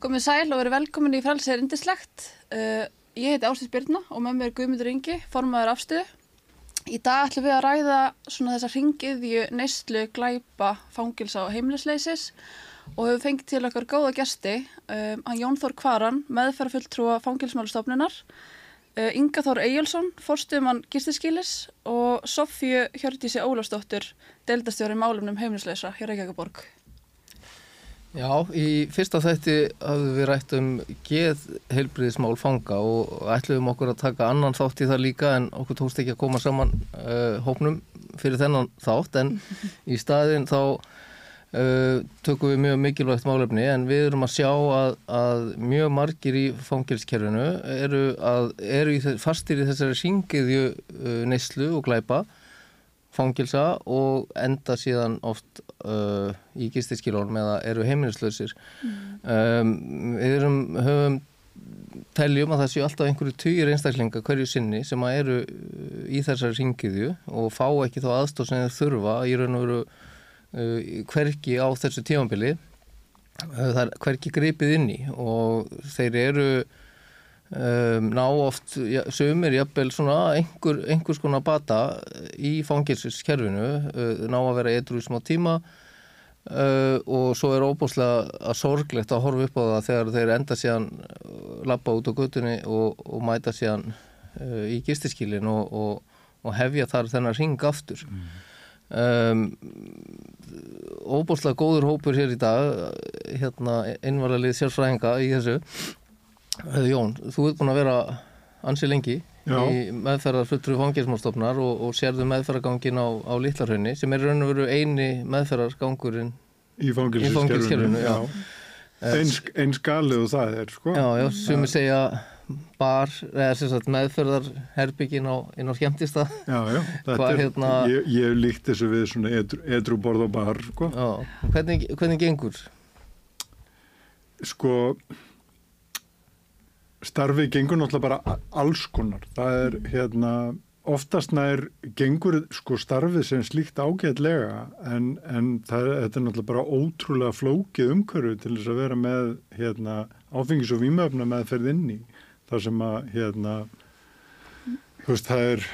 Komið sæl og verið velkomin í frælsið er indislegt. Uh, ég heiti Ástís Byrna og með mér er Guðmundur Ingi, formaður afstöðu. Í dag ætlum við að ræða svona þessa ringiðju neyslu, glæpa, fangilsa og heimlisleysis og hefur fengið til okkar góða gesti, um, hann Jón Þór Kvaran, meðferðarfulltrúa fangilsmálustofnunar, uh, Inga Þór Eyjálsson, forstuðumann gistiskilis og Sofju Hjördísi Ólafsdóttur, deildastjóri málumnum heimlisleysa hjá Reykjavíkaborg. Já, í fyrsta þætti hafðum við rætt um geð heilbriðismál fanga og ætluðum okkur að taka annan þátt í það líka en okkur tókst ekki að koma saman uh, hópnum fyrir þennan þátt. En í staðin þá uh, tökum við mjög mikilvægt málefni en við erum að sjá að, að mjög margir í fangilskerfinu eru, að, eru í, fastir í þessari syngiðju uh, neyslu og glæpa fangilsa og enda síðan oft uh, í gistiskilónum eða eru heimilislausir mm. um, við erum, höfum teljum að það séu alltaf einhverju týjir einstaklinga hverju sinni sem að eru uh, í þessari ringiðju og fá ekki þá aðstóð sem þeir þurfa í raun og veru uh, hverki á þessu tímanbili uh, það er hverki gripið inn í og þeir eru Um, ná oft, ja, sömur jafnvel svona einhver, einhvers konar bata í fangilskerfinu uh, ná að vera eitthvað smá tíma uh, og svo er óbúslega að sorglegt að horfa upp á það þegar þeir enda síðan lappa út á guttunni og, og mæta síðan uh, í gistiskílin og, og, og hefja þar þennar ring aftur mm. um, óbúslega góður hópur hér í dag hérna einvaralið sérfræðinga í þessu Jón, þú ert búin að vera ansi lengi Já. í meðferðar fulltrú fangilsmálstofnar og, og sérðu meðferðargangin á, á Lillarhaunni sem er raun og veru eini meðferðargangurinn í fangilskerfinu eins, eins galið og það er sko. Já, já, sem við segja bar, eða sem sagt meðferðarherbyggin á, á skemmtista er, hérna... ég, ég líkt þessu við svona edru, edru borð og bar sko. Hvernig, hvernig gengur? Sko starfið gengur náttúrulega bara alls konar. Það er hérna oftast nær gengur sko starfið sem slíkt ágætlega en, en það, þetta er náttúrulega bara ótrúlega flókið umhverfu til þess að vera með hérna áfengis og výmöfna með ferð inn í. Það sem að hérna þú veist það er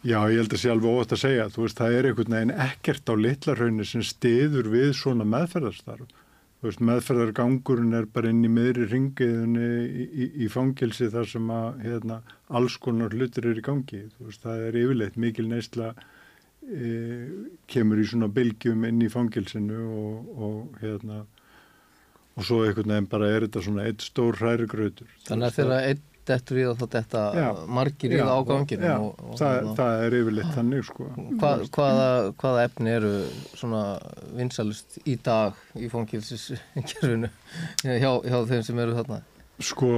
já ég held að sé alveg óvægt að segja þú veist það er einhvern veginn ekkert á litlarhaunni sem stiður við svona meðferðarstarf veist, meðferðargangurinn er bara inn í miðri ringiðunni í, í, í fangilsi þar sem að hérna, alls konar hlutir er í gangi. Veist, það er yfirleitt mikil neysla e, kemur í svona bylgjum inn í fangilsinu og, og hérna og svo einhvern veginn bara er þetta svona eitt stór hrærigrautur. Þannig að þegar einn dettur við og þetta margir í það á ganginu já, og, og, það, og, það er yfirleitt þannig sko. Hva, hvaða, hvaða efni eru svona vinsalust í dag í fangilsiskerfinu hjá, hjá þeim sem eru þarna? Sko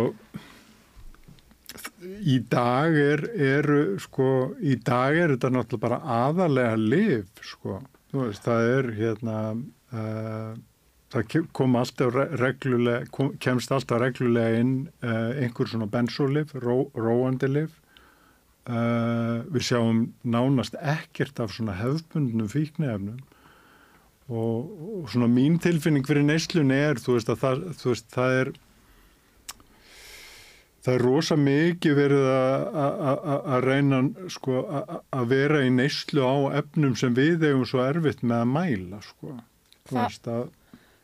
í dag er, er sko, í dag er þetta náttúrulega bara aðalega liv sko, veist, það er hérna uh, það kom alltaf reglulega, kom, kemst alltaf reglulega inn uh, einhver svona bensólif, ró, róandilif. Uh, við sjáum nánast ekkert af svona hefðbundnum fíknefnum og, og svona mín tilfinning fyrir neyslunni er, þú veist að það, veist, það er það er rosa mikið verið að reyna sko, að vera í neyslu á efnum sem við hefum svo erfitt með að mæla sko. Þú veist að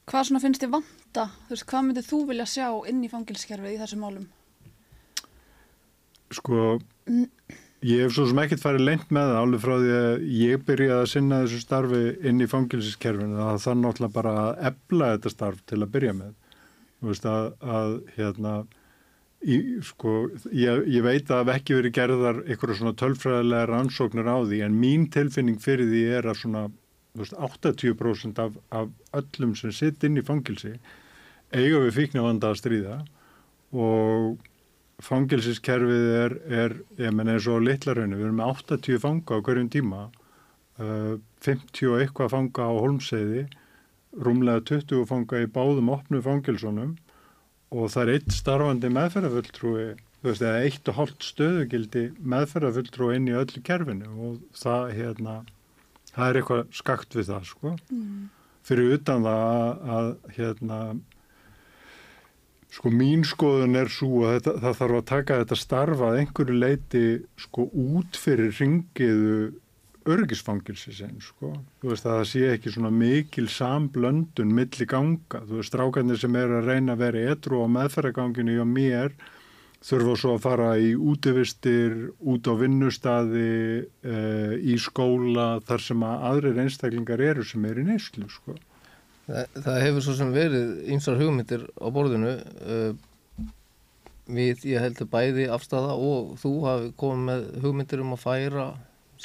Hvað svona finnst þið vanta? Þú veist, hvað myndið þú vilja sjá inn í fangilskerfið í þessum málum? Sko, ég hef svo sem ekkert farið lengt með það alveg frá því að ég byrjaði að sinna þessu starfi inn í fangilskerfinu það þarf náttúrulega bara að ebla þetta starf til að byrja með. Þú veist að, að hérna, í, sko, ég, ég veit að ekki verið gerðar eitthvað svona tölfræðilega rannsóknir á því en mín tilfinning fyrir því er að svona 80% af, af öllum sem sitt inn í fangilsi eiga við fíknavanda að stríða og fangilsiskerfið er, er ég menn eins og litlarhrauninu, við erum með 80 fanga á hverjum tíma uh, 50 og eitthvað fanga á holmseiði rúmlega 20 fanga í báðum opnu fangilsunum og það er eitt starfandi meðferðarfulltrúi þú veist, eða eitt og hálft stöðugildi meðferðarfulltrúi inn í öllu kerfinu og það hérna það er eitthvað skakt við það sko mm. fyrir utan það að, að hérna sko mín skoðun er svo að þetta, það þarf að taka þetta starfa að einhverju leiti sko út fyrir ringiðu örgisfangilsisinn sko. Þú veist að það sé ekki svona mikil samblöndun milli ganga. Þú veist strákarnir sem er að reyna að vera etru á meðferðaganginu hjá mér þurfa svo að fara í útivistir, út á vinnustadi, e, í skóla þar sem að aðrir einstaklingar eru sem er í neyslu sko. Það, það hefur svo sem verið ymsar hugmyndir á borðinu uh, við, ég heldur bæði afstæða og þú hafi komið með hugmyndir um að færa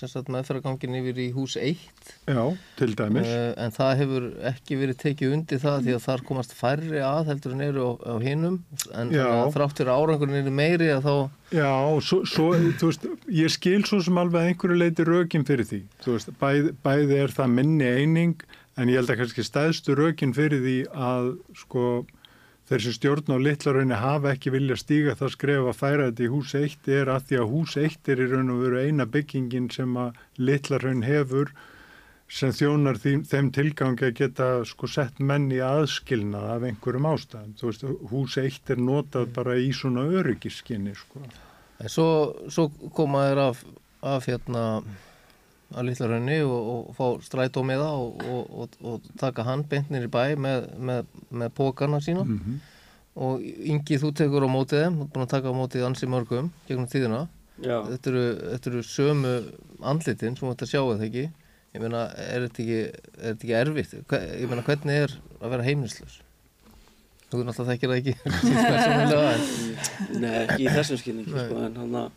meðferðargangin yfir í hús 1 Já, til dæmis. Uh, en það hefur ekki verið tekið undir það því að þar komast færri að heldur en eru á, á hinnum en þráttur árangurinn eru meiri að þá Já, svo, svo þú veist, ég skil svo sem alveg einhverju leiti rökin fyrir því, þú veist, bæði, bæði er það minni eining en ég held að kannski stæðstu rökin fyrir því að sko þeir sem stjórn á litlarauðinu hafa ekki vilja stíga það skref að færa þetta í hús 1 er að því að hús 1 er í raun og veru eina byggingin sem að litlarauðin hefur sem þjónar þeim tilgangi að geta sko sett menn í aðskilnað af einhverjum ástæðum. Þú veist, hús 1 er notað bara í svona öryggiskinni sko. En svo, svo koma þeir af, af hérna að Lillarhönni og, og fá strætó með það og, og, og taka hann beintnir í bæ með, með, með pókarna sína. Mm -hmm. og Ingi þú tekur á mótið þeim, þú er búin að taka á mótið ansi mörgum gegnum tíðina. Þetta eru, þetta eru sömu andlitin sem þú ætti að sjá þetta ekki? Ég meina, er þetta ekki, er þetta ekki erfitt? Ég meina, hvernig er að vera heimnislaus þú náttúrulega þekkir það ekki. Nei, ekki í þessum skilningi sko, en hann að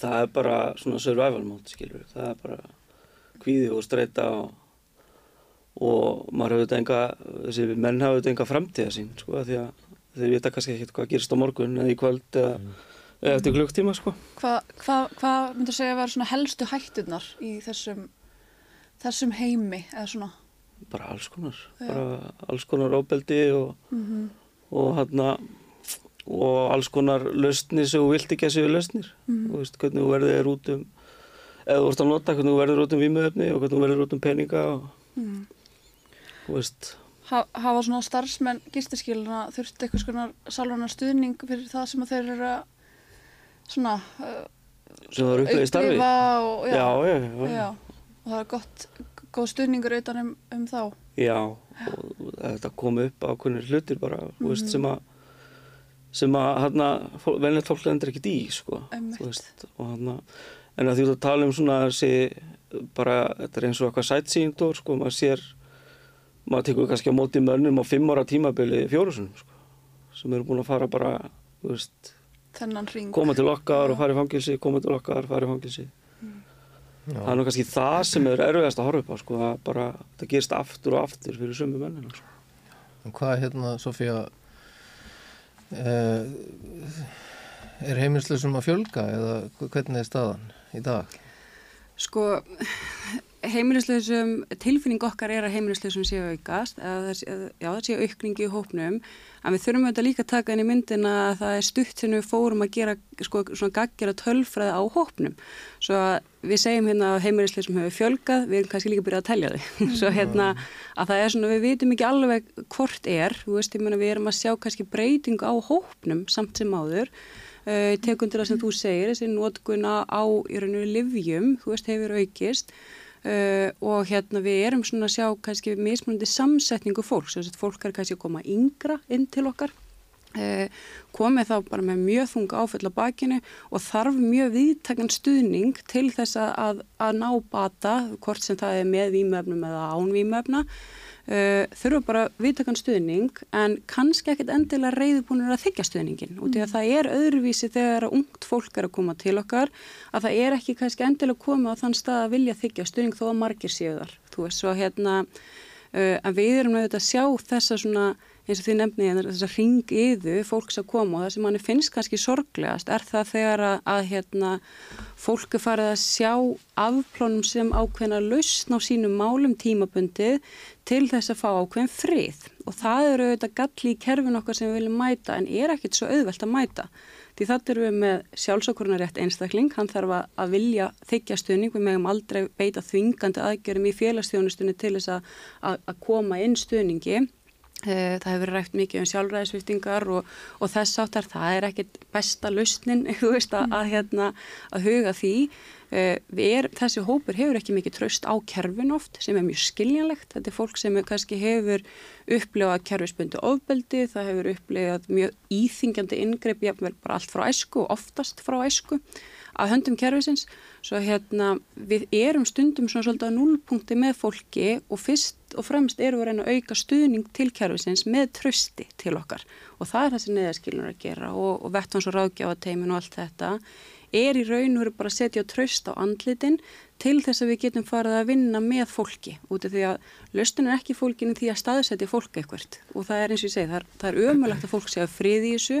það er bara svona survival mode skilur það er bara kvíði og streyta og, og maður hefur þetta enga þessi menn hefur þetta enga framtíða sín sko því að þeir vita kannski ekkert hvað gerist á morgun eða í kvöld eða, mm. eða eftir klukktíma sko Hvað hva, hva myndur segja að vera svona helstu hættunar í þessum þessum heimi eða svona bara alls konar, Já. bara alls konar óbeldi og mm -hmm. og hann að og alls konar lausnir sem þú vilt ekki að séu lausnir. Mm. og veist, hvernig þú verður þér út um eða þú vorst að nota hvernig þú verður út um výmöfni og hvernig þú verður út um peninga og mm. veist. Ha, Hafa svona starfsmenn gisturskiluna þurft eitthvað svona salvanar stuðning fyrir það sem þeir eru að svona uh, sem það eru upplegið starfi? og, já, já, já, já. Og það er gott, góð stuðningur auðvitað um, um þá. Já, og þetta kom upp á hvernig hlutir bara, mm. veist, sem að sem að hérna, velnilegt fólk lendur ekkert í sko, veist, hana, en að því að tala um svona þessi, bara, þetta er eins og eitthvað sætsýndor, sko, maður sér maður tekur kannski á móti mönnum á fimm ára tímabili fjórusunum, sko, sem eru búin að fara bara, veist koma til okkar og fara í fangilsi koma til okkar, fara í fangilsi mm. það er nú kannski það sem er erfiðast að horfa upp á, sko, að bara það gerist aftur og aftur fyrir sömu mönnum, sko. Hvað er hérna, Sofía er heimilslösum að fjölga eða hvernig er staðan í dag? Sko, heimilislösum, tilfinning okkar er að heimilislösum séu aukast, að það, já það séu aukningi í hópnum, en við þurfum auðvitað líka að taka inn í myndina að það er stutt sem við fórum að gera sko, svona gaggjara tölfræði á hópnum. Svo við segjum hérna að heimilislösum hefur fjölgað, við erum kannski líka byrjað að telja þau. Svo hérna að það er svona, við vitum ekki alveg hvort er, þú veist, ég menna við erum að sjá kannski breytingu á hópnum samt sem áður. Uh, tekundur að sem þú segir, þessi nótguna á í rauninu livjum, þú veist, hefur aukist Uh, og hérna við erum svona að sjá kannski mismunandi samsetningu fólks, þess að fólk er kannski að koma yngra inn til okkar uh, komið þá bara með mjög þunga áfell á bakinu og þarf mjög viðtakjan stuðning til þess að, að ná bata, hvort sem það er með výmöfnum eða án výmöfna Uh, þurfa bara viðtakan stuðning en kannski ekkert endilega reyðbúinir að þykja stuðningin og því að mm. það er öðruvísi þegar ungt fólk er að koma til okkar að það er ekki kannski endilega koma á þann stað að vilja þykja stuðning þó að margir séu þar þú veist svo hérna uh, að við erum auðvitað að sjá þessa svona eins og því nefni þess að ring yðu fólks að koma og það sem manni finnst kannski sorglegast er það þegar að, að hérna fólk er farið að sjá afplónum sem ákveðna lausn á sínum málum tímabundið til þess að fá ákveðin frið. Og það eru auðvitað galli í kerfin okkar sem við viljum mæta en er ekkit svo auðvelt að mæta. Því þetta eru við með sjálfsákurnarétt einstakling, hann þarf að vilja þykja stuðning, við meðum aldrei beita þvingandi aðgjörum í félagsstjónustunni til þess að koma inn stuðningi. Eh, það hefur rægt mikið um sjálfræðisviftingar og, og þess áttar það er ekkit besta lausnin veist, að, að, hérna, að huga því. Eh, er, þessi hópur hefur ekki mikið tröst á kerfin oft sem er mjög skiljanlegt. Þetta er fólk sem kannski hefur upplifað kerfisbundu ofbeldi, það hefur upplifað mjög íþingjandi ingreip, jáfnvel bara allt frá æsku og oftast frá æsku að höndum kerfisins svo hérna við erum stundum svona svolítið á núlpunkti með fólki og fyrst og fremst erum við að reyna að auka stuðning til kerfisins með trösti til okkar. Og það er það sem neðaskilnur að gera og, og vettváns og ráðgjáfateimin og allt þetta er í raun og veru bara að setja tröst á andlitin til þess að við getum farið að vinna með fólki út af því að löstun er ekki fólkinu því að staðsetja fólk eitthvað og það er eins og ég segi, það er, það er ömulegt að fólk sé að friði í þessu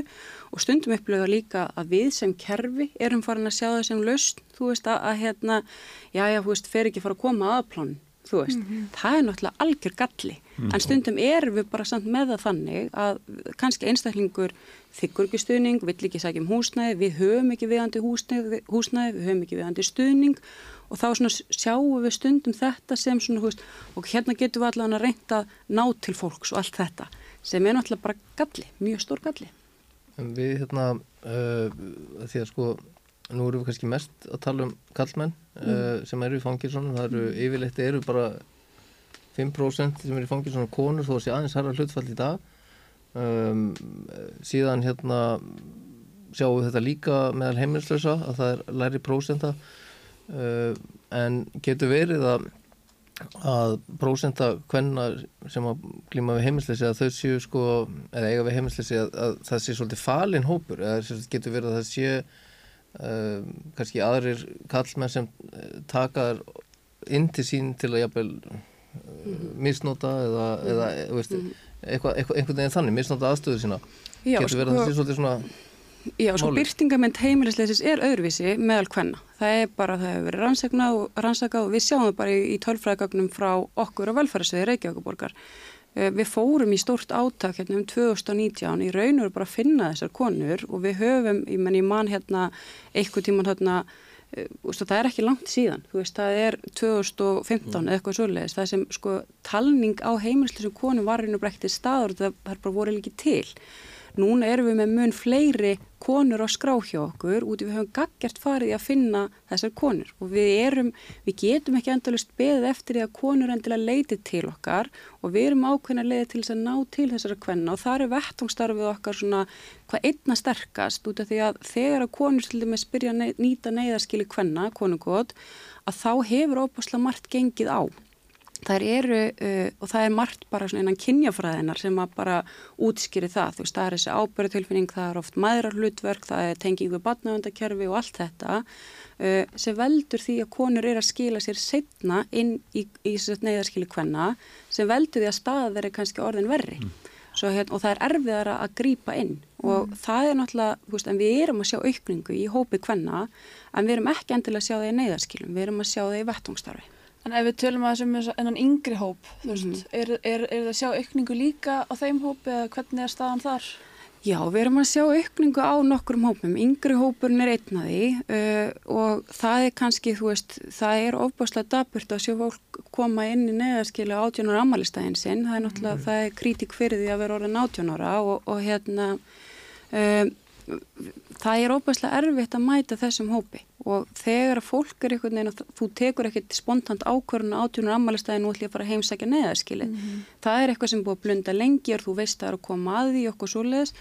og stundum upplöfa líka að við sem kerfi erum farin að sjá það sem löst, þú veist að, að hérna, já já, þú veist, fer ekki fara að koma aðplán, þú veist, mm -hmm. það er náttúrulega algjör galli, mm -hmm. en stundum erum við bara samt með það þannig að kannski einstaklingur þykkur ekki stuðning, vill ekki sækja um húsnæði, við höfum ekki viðandi húsnæði, húsnæði við höfum ekki viðandi stuðning og þá svona sjáum við stundum þetta sem svona, hú veist, og hérna getum við allavega að reynda að ná til fólks og allt þetta sem er náttúrulega bara galli, mjög stór galli. En við hérna, uh, því að sko, nú erum við kannski mest að tala um kallmenn uh, mm. sem eru í fangilsónum, það eru mm. yfirleitt eru bara 5% sem eru í fangilsónum konur þó að sé aðeins harfa hlutfall í dag. Um, síðan hérna sjáum við þetta líka meðal heimilslösa að það er læri prósenta Uh, en getur verið að að prósenta hvenna sem að glíma við heimisleysi að þau séu sko, eða eiga við heimisleysi að, að það sé svolítið falin hópur eða getur verið að það sé uh, kannski aðrir kallmenn sem uh, takar inn til sín til að jafnvel uh, misnóta eða, eða veist, mhm. eitthvað, eitthvað, einhvern veginn þannig, misnóta aðstöðu sína Já, getur verið sko, að það sé svolítið svona Já, sko byrtingament heimilisleisis er öðruvísi meðal hvenna. Það er bara, það hefur verið rannsaknað og rannsakað og við sjáum það bara í, í tölfræðagagnum frá okkur og velfærarsviði Reykjavíkuborgar. Uh, við fórum í stórt átak hérna um 2019 í raun og bara að finna þessar konur og við höfum, ég menn ég man hérna eitthvað tíman hérna uh, það er ekki langt síðan, þú veist, það er 2015 mm. eða eitthvað svolítið, það sem sko talning á heimilisleisum konum var einu brektið staður, það er bara voru líki til Núna erum við með mun fleiri konur á skrá hjá okkur út í við höfum gaggjart farið í að finna þessar konur. Og við erum, við getum ekki endalust beðið eftir því að konur endilega leiti til okkar og við erum ákveðin að leiði til þess að ná til þessara kvenna. Og það er vettóngstarfið okkar svona hvað einna sterkast út af því að þegar að konur til dæmis byrja að nýta neyðarskili kvenna, konungótt, að þá hefur óbúslega margt gengið á þær eru uh, og það er margt bara svona einan kynjafræðinar sem að bara útskýri það, þú veist, það er þessi ábyrðutilfinning, það er oft maðurarhlutverk, það er tengingu badnavendakerfi og allt þetta uh, sem veldur því að konur er að skila sér setna inn í, í, í neyðarskili hvenna sem veldur því að staða þeir eru kannski orðin verri mm. Svo, hérna, og það er erfiðara að grýpa inn og mm. það er náttúrulega, veist, en við erum að sjá aukningu í hópi hvenna en við erum ekki endilega að sjá það í neyðarskilum, við erum að sjá það í vettungstarfi. En ef við tölum að þessum ennan yngri hóp, mm -hmm. veist, er, er, er það að sjá aukningu líka á þeim hópi eða hvernig er staðan þar? Já, við erum að sjá aukningu á nokkrum hópum. Yngri hópurinn er einn að því uh, og það er kannski, þú veist, það er ofbáslega daburt að sjá fólk koma inn í neðarskilu átjónara amalistæðin sinn. Það er náttúrulega, mm -hmm. það er kritik fyrir því að vera orðin átjónara og, og hérna, uh, það er ofbáslega erfitt að mæta þessum hópi og þegar að fólk er einhvern veginn að þú tekur ekkert spontant ákvörðun á átjónur ammælistæðin og ætlum að fara að heimsækja neðarskili. Mm -hmm. Það er eitthvað sem búið að blunda lengi og þú veist að það er að koma að því okkur svoleiðis.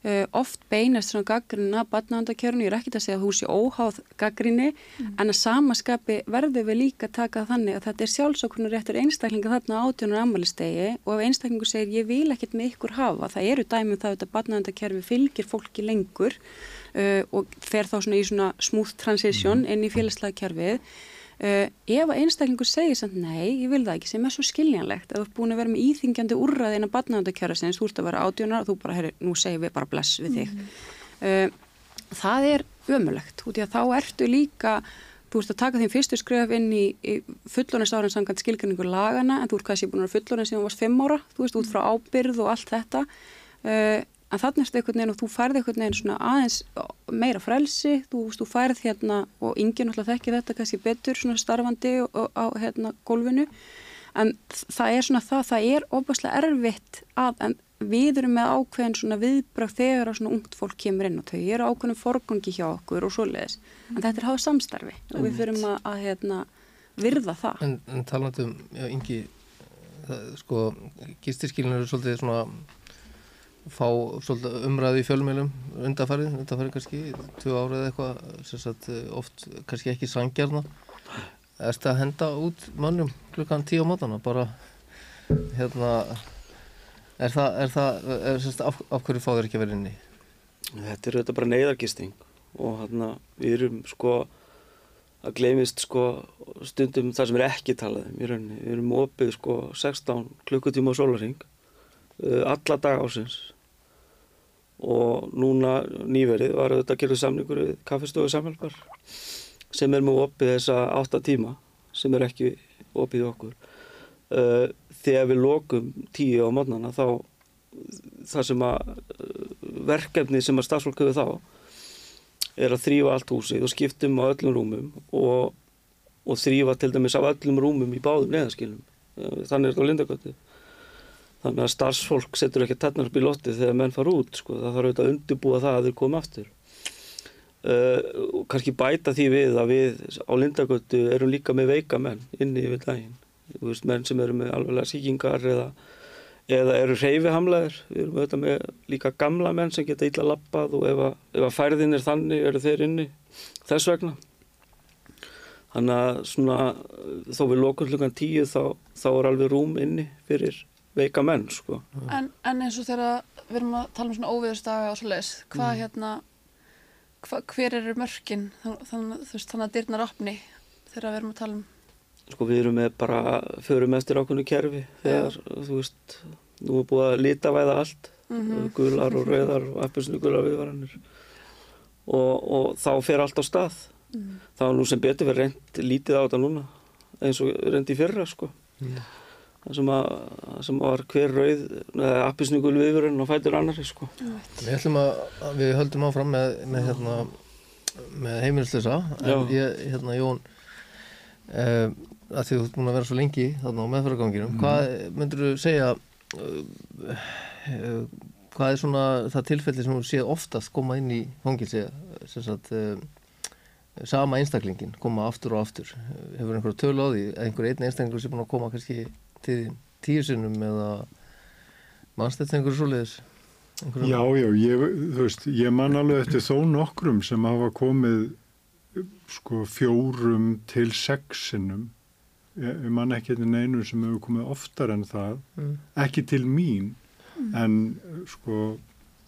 Uh, oft beinast svona gaggrina batnaðandakjörnu, ég er ekkert að segja að þú sé óháð gaggrinni, mm -hmm. en að samaskapi verður við líka taka þannig að þetta er sjálfsóknur réttur einstaklinga þarna átjónur ammælistægi og ef einstaklingu segir ég vil ekkert með ykkur hafa, það eru dæmið um það að batnaðandakjörfi fylgir fólki lengur uh, og fer þá svona í svona smooth transition mhm. inn í félagslega kjærfið uh, ef einstaklingur segir samt nei, ég vil það ekki sem er svo skiljanlegt að þú ert búin að vera með íþingjandi úrraðin að barnaðandakjærasins, þú ert að vera átjónar og þú bara, herri, nú segir við bara bless við þig mm. uh, það er ömulegt, út í að þá ertu líka þú ert að taka þín fyrstu skref inn í, í fullonist ára en samkvæmt skilgjörningu lagana en þú ert kannski búin að fullonist sem þú varst fimm ára, þú veist, út frá ábyrð og allt þetta uh, en þannig erstu einhvern veginn og þú færði einhvern veginn svona aðeins meira frelsi, þú, þú færð hérna og ingen alltaf þekki þetta kannski betur svona starfandi og, á hérna gólfinu. En það er svona það, það er óbúslega erfitt að, en við erum með ákveðin svona viðbröð þegar svona ungt fólk kemur inn og þau eru ákveðin forgangi hjá okkur og svoleiðis, en þetta er háið samstarfi og við fyrirum að, að hérna, virða það. En, en talandum, já, yngi, sko, gistirskilin eru svolítið svona fá svolítið umræði í fjölmjölum undarfærið, undarfærið kannski tvö árið eitthvað, sagt oft kannski ekki sangjarna erst að henda út mannum klukkan tíu á mótana, bara hérna er það, er það, er sérst af, af hverju fá þeir ekki verið inni? Þetta er þetta bara neyðargisting og hérna við erum sko að glemist sko stundum það sem er ekki talað um í við erum opið sko 16 klukkutíma á sólaring alla dag ásins og núna nýverið var þetta að gera samningur við kaffestofu samhjálpar sem er með opið þessa 8 tíma sem er ekki opið okkur. Uh, þegar við lokum 10 á mótnana þá það sem að uh, verkefni sem að stafsfólk hefur þá er að þrýfa allt húsið og skiptum á öllum rúmum og, og þrýfa til dæmis á öllum rúmum í báðum neðaskilum þannig er þetta á lindagötu þannig að starfsfólk setur ekki tennar upp í lotti þegar menn fara út sko. það þarf auðvitað að undirbúa það að þeir koma aftur. Uh, og kannski bæta því við að við á lindagötu erum líka með veika menn inni yfir daginn. Veist, menn sem eru með alveglega síkingar eða, eða eru reyfihamlaðir við erum auðvitað með líka gamla menn sem geta illa lappað og ef að, ef að færðin er þannig eru þeir inni þess vegna. Þannig að svona þó við lokum hlukan tíu þá, þá er alveg rúm inni fyrir veika menn sko. En, en eins og þegar við erum að tala um svona óviðurstaga og svo leiðis, hvað Mm. hérna, hva, hver eru mörkin þannig, að dyrnar opni þegar við erum að tala um sko við erum með bara förum eftir ákveðnu kerfi þegar þú veist nú er búið að litavæða allt Mhm. gular og rauðar og appelsinu gular viðvaranir og, og þá fer allt á stað Mhm. þá er nú sem betur verið reynd lítið á þetta núna eins og reynd í fyrra sko það sem, sem var hver rauð eða appelsinu gul viðvaran og fætur annari sko. Við ætlum að, við höldum áfram með, með, hérna, með heimilislösa en ég, hérna Jón uh, að því þú ert búin að vera svo lengi þarna á meðfæraganginum hvað myndur þú segja uh, uh, hvað er svona það tilfelli sem þú séð oftast koma inn í fangilsi sem sagt uh, sama einstaklingin koma aftur og aftur? Hefur einhverju tölu á því að einhver einn einstaklingur sem búin að koma kannski þín tíu sinnum eða mannstætt einhverju svoleiðis? Einhverju Já, já, ég, þú veist, ég man alveg eftir þó nokkrum sem hafa komið sko fjórum til sexinum ég, ég man ekki eftir neinu sem hefur komið oftar en það. Mm. ekki til mín en sko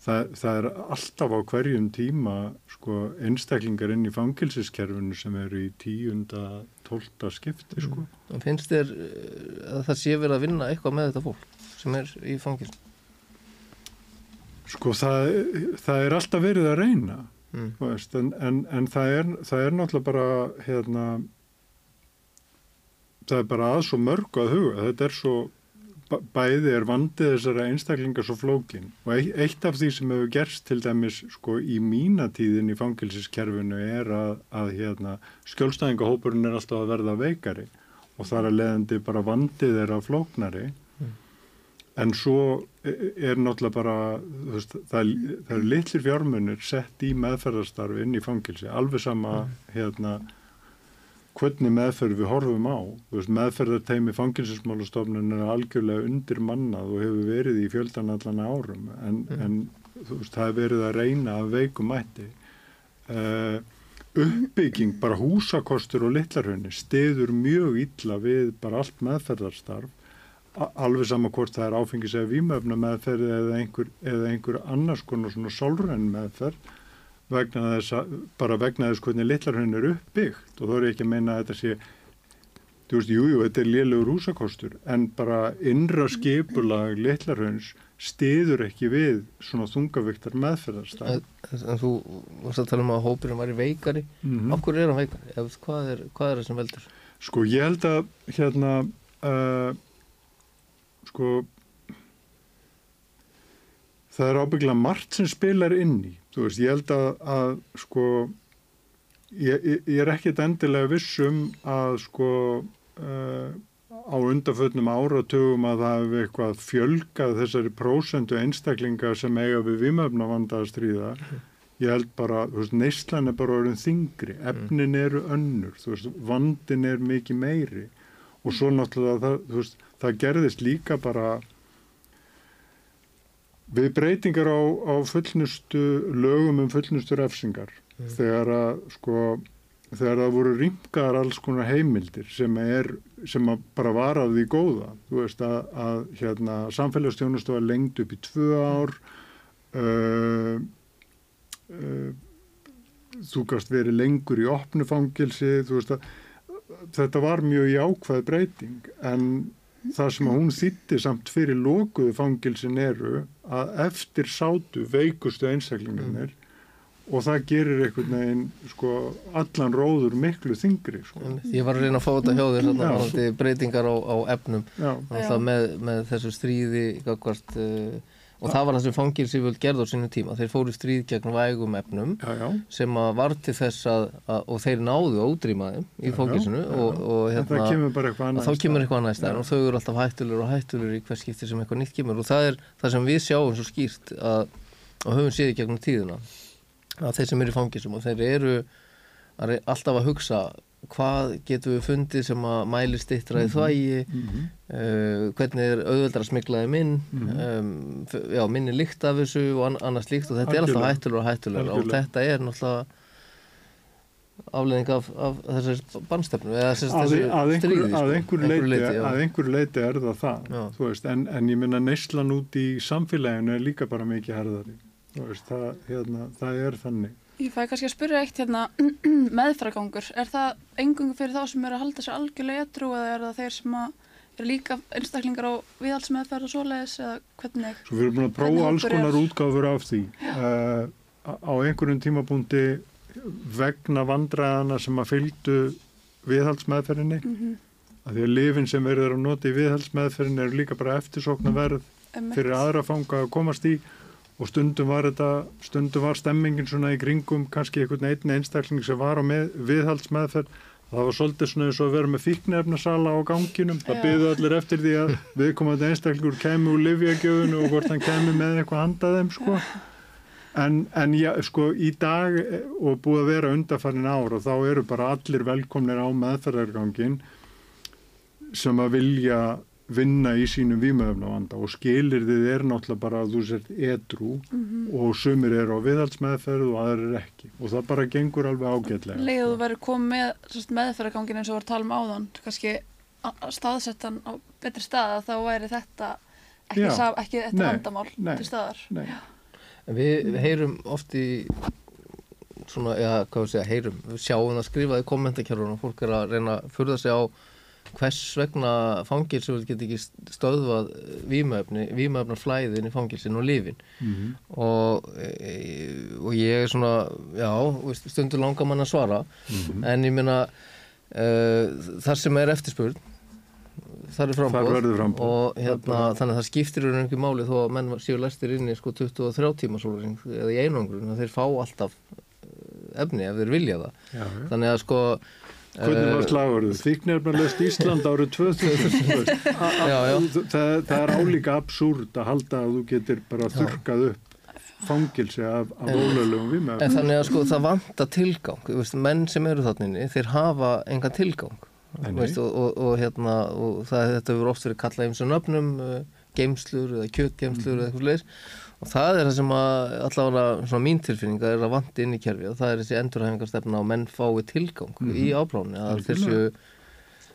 það, það er alltaf á hverjum tíma sko einstaklingar inn í fangilsiskerfinu sem eru í tíunda, tólta skipti sko. Og finnst þér uh, að það sé verið að vinna eitthvað með þetta fólk sem er í fangilsum? Sko það, það er alltaf verið að reyna Mm. veist, en, en, en það, er, það er náttúrulega bara hérna það er bara að svo mörgu að huga þetta er svo bæ- bæði er vandið þessara einstaklingar svo flókin og eitt, eitt af því sem hefur gerst til dæmis sko í mínatíðin í fangilsiskerfinu er að, að hérna, skjólstæðingahópurinn er alltaf að verða veikari og þar að leiðandi bara vandið er að flóknari En svo er náttúrulega bara, veist, það, það eru litlir fjármunir sett í meðferðarstarfi inn í fangilsi, alveg sama hérna hvernig meðferð við horfum á. Veist, meðferðarteimi fangilsismálastofnun er algjörlega undir mannað og hefur verið í fjöldan allan árum, en, en þú veist, það er verið að reyna að veikum mætti. Uh, uppbygging, bara húsakostur og litlarhunni stiður mjög illa við bara allt meðferðarstarf. Alveg sama hvort það er áfengis eða vímöfna meðferð eða einhver, eða einhver annars konar svona sólræn meðferð vegna þess að, bara vegna þess hvernig litlar henn er uppbyggt. Og þá er ég ekki að meina að þetta sé þú veist, jújú, jú, þetta er lélugur húsakostur en bara innra skipulag litlar henns stiður ekki við svona þungavíktar meðferðarstað En, þú varst að tala um að hópurinn væri veikari. mm Af hverju er hann veikari? Ef, hvað, er, hvað er það sem veldur? Sko ég held að hérna uh, sko það er ábygglega margt sem spilar inn í. Þú veist, ég held að, að sko, ég, ég, ég er ekkit endilega vissum að sko uh, á undarfötnum áratugum að það hefur eitthvað fjölgað þessari prósendu einstaklinga sem eiga við vimöfna vandaða stríða. Ég held bara, þú veist, neyslan er bara orðin þingri, efnin eru önnur, þú veist, vandin er mikið meiri og svo náttúrulega það, þú veist, það gerðist líka bara við breytingar á, á fullnustu lögum um fullnustu refsingar mm. þegar að sko þegar það voru ringaðar alls konar heimildir sem er sem bara var að því góða þú veist að, að hérna samfélagsstjónustu var lengt upp í tvö ár uh, uh, þú gast verið lengur í opnufangilsi þú veist að þetta var mjög jákvæð breyting en það sem að hún þýtti samt fyrir lókuðu fangilsin eru að eftir sátu veikustu einstaklingarnir mm. Og það gerir einhvern veginn sko allan róður miklu þingri sko. Ég var að reyna að fá þetta hjá þér breytingar á, á efnum. Með, með þessu stríði gagvart uh, og það var það sem fangilsífjöld gerði á sinu tíma. Þeir fóru stríð gegn vægum efnum já, já. sem að var til þess að, að og þeir náðu ódrýmaðum í fangilsinu og, og hérna kemur þá kemur eitthvað annað stær og þau eru alltaf hættulur og hættulur í hvers skipti sem eitthvað nýtt kemur. Og það er það sem við sjáum svo skýrt að, og höfum séð í gegnum tíðuna að þeir sem eru í fangilsum og þeir eru alltaf að hugsa hvað getum við fundið sem að mæli stittraði mm -hmm. þvægi mm -hmm. uh, hvernig er auðveldra smiklaði minn mm -hmm. um, já, minni líkt af þessu og an annars líkt og þetta Algjörlega. er alltaf hættulegur og hættulegur og þetta er náttúrulega afleðing af, af þessari bannstefnu eða þessi stríði sko, að einhverju leiti, einhver leiti er það það en, en ég minna neyslan út í samfélaginu er líka bara mikið herðari veist, það, hérna, það er þannig. Ég fæ kannski að spyrja eitt hérna meðfragangur, er það engungu fyrir þá sem eru að halda sér algjörlega edru eða er það þeir sem eru líka einstaklingar á viðhaldsmeðferð og svoleiðis eða hvernig? Svo við erum búin að prófa alls konar útgáfur af því. Uh, á einhverjum tímabúndi vegna vandræðana sem að fylgdu viðhaldsmeðferðinni mm -hmm. að því að lifin sem verður að nota í viðhaldsmeðferðinni eru líka bara eftirsokna verð fyrir aðra fanga að komast í. og stundum var þetta, stundum var stemmingin svona í kringum kannski einhvern einn einstakling sem var á með, viðhaldsmeðferð. Það var svolítið svona eins og að vera með fíknefnasala á ganginum, það byggði allir eftir því að viðkomandi einstaklingur kemi úr livjagjöfunu og hvort hann kemi með eitthvað handaðum sko. En, en já, sko í dag og búið að vera undarfærin ár og þá eru bara allir velkomnir á meðferðargangin sem að vilja vinna í sínum výmöfnavanda og skilir þið er náttúrulega bara að þú sért edru mm -hmm. og sumir eru á viðhaldsmeðferð og aðrir er ekki og það bara gengur alveg ágætlega. Leðu þú verið komið með meðferðargangin eins og var að tala um áðan kannski staðsettan á betri stað þá væri þetta ekki, Já, ekki þetta nei, vandamál nei, til staðar. Nei. Við, við heyrum oft í svona, já, hvað við segja, heyrum við sjáum það skrifaði kommentarkjörðun og fólk er að reyna að furða sig á hvers vegna fangilsum get ekki stöðvað výmöfni, výmöfnar flæðin í fangilsin og lifin mm -hmm. og, e, og ég er svona, já, stundur langar mann að svara mm -hmm. en ég minna uh, e, þar sem er eftirspurn þar er frambóð, frambóð. og hérna, þannig að það skiptir um einhverju máli þó að menn séu læstir inn í sko 23 tíma sólring, eða í einangrun þeir fá alltaf e, efni ef þeir vilja það já, já. þannig að sko Hvernig var slagurðu? Þyknirbarlöst Ísland árið 2000 já, já. Það, það er álíka absúrt að halda að þú getur bara þurkað upp fangilsi af, af ólöflegum viðmæðum. En þannig að sko það vanta tilgang, veist, menn sem eru þarna þeir hafa enga tilgang veist, og, og, og, hérna, og það, þetta verður oft verið kallað eins og nöfnum, uh, geimslur eða kjötgeimslur mm. eða eitthvað sliðis og það er það sem að allavega mín tilfinninga er að vandi inn í kerfi og það er þessi endurhæfingarstefna og menn fái tilgang mm -hmm. í ápláni að þessu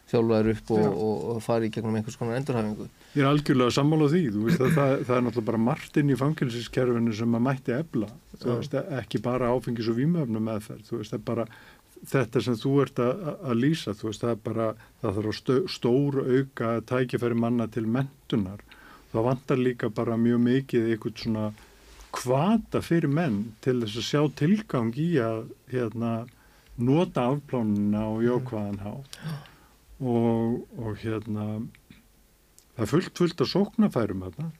þjálfaður upp og, og, og fari í gegnum einhvers konar endurhæfingu. Ég er algjörlega sammála því, þú veist að það, það er náttúrulega bara margt inn í fangilsiskerfinu sem að mætti ebla, þú veist ekki bara áfengis og výmöfnum meðferð, þú veist það er bara þetta sem þú ert að, að lýsa, þú veist það er bara það þarf að stóru auka tækifæri manna til mentunar þá vantar líka bara mjög mikið eitthvað svona kvata fyrir menn til þess að sjá tilgang í að hérna, nota afplánuna og jókvæðan hátt. Og, og hérna það er fullt fullt að sóknafærum þarna.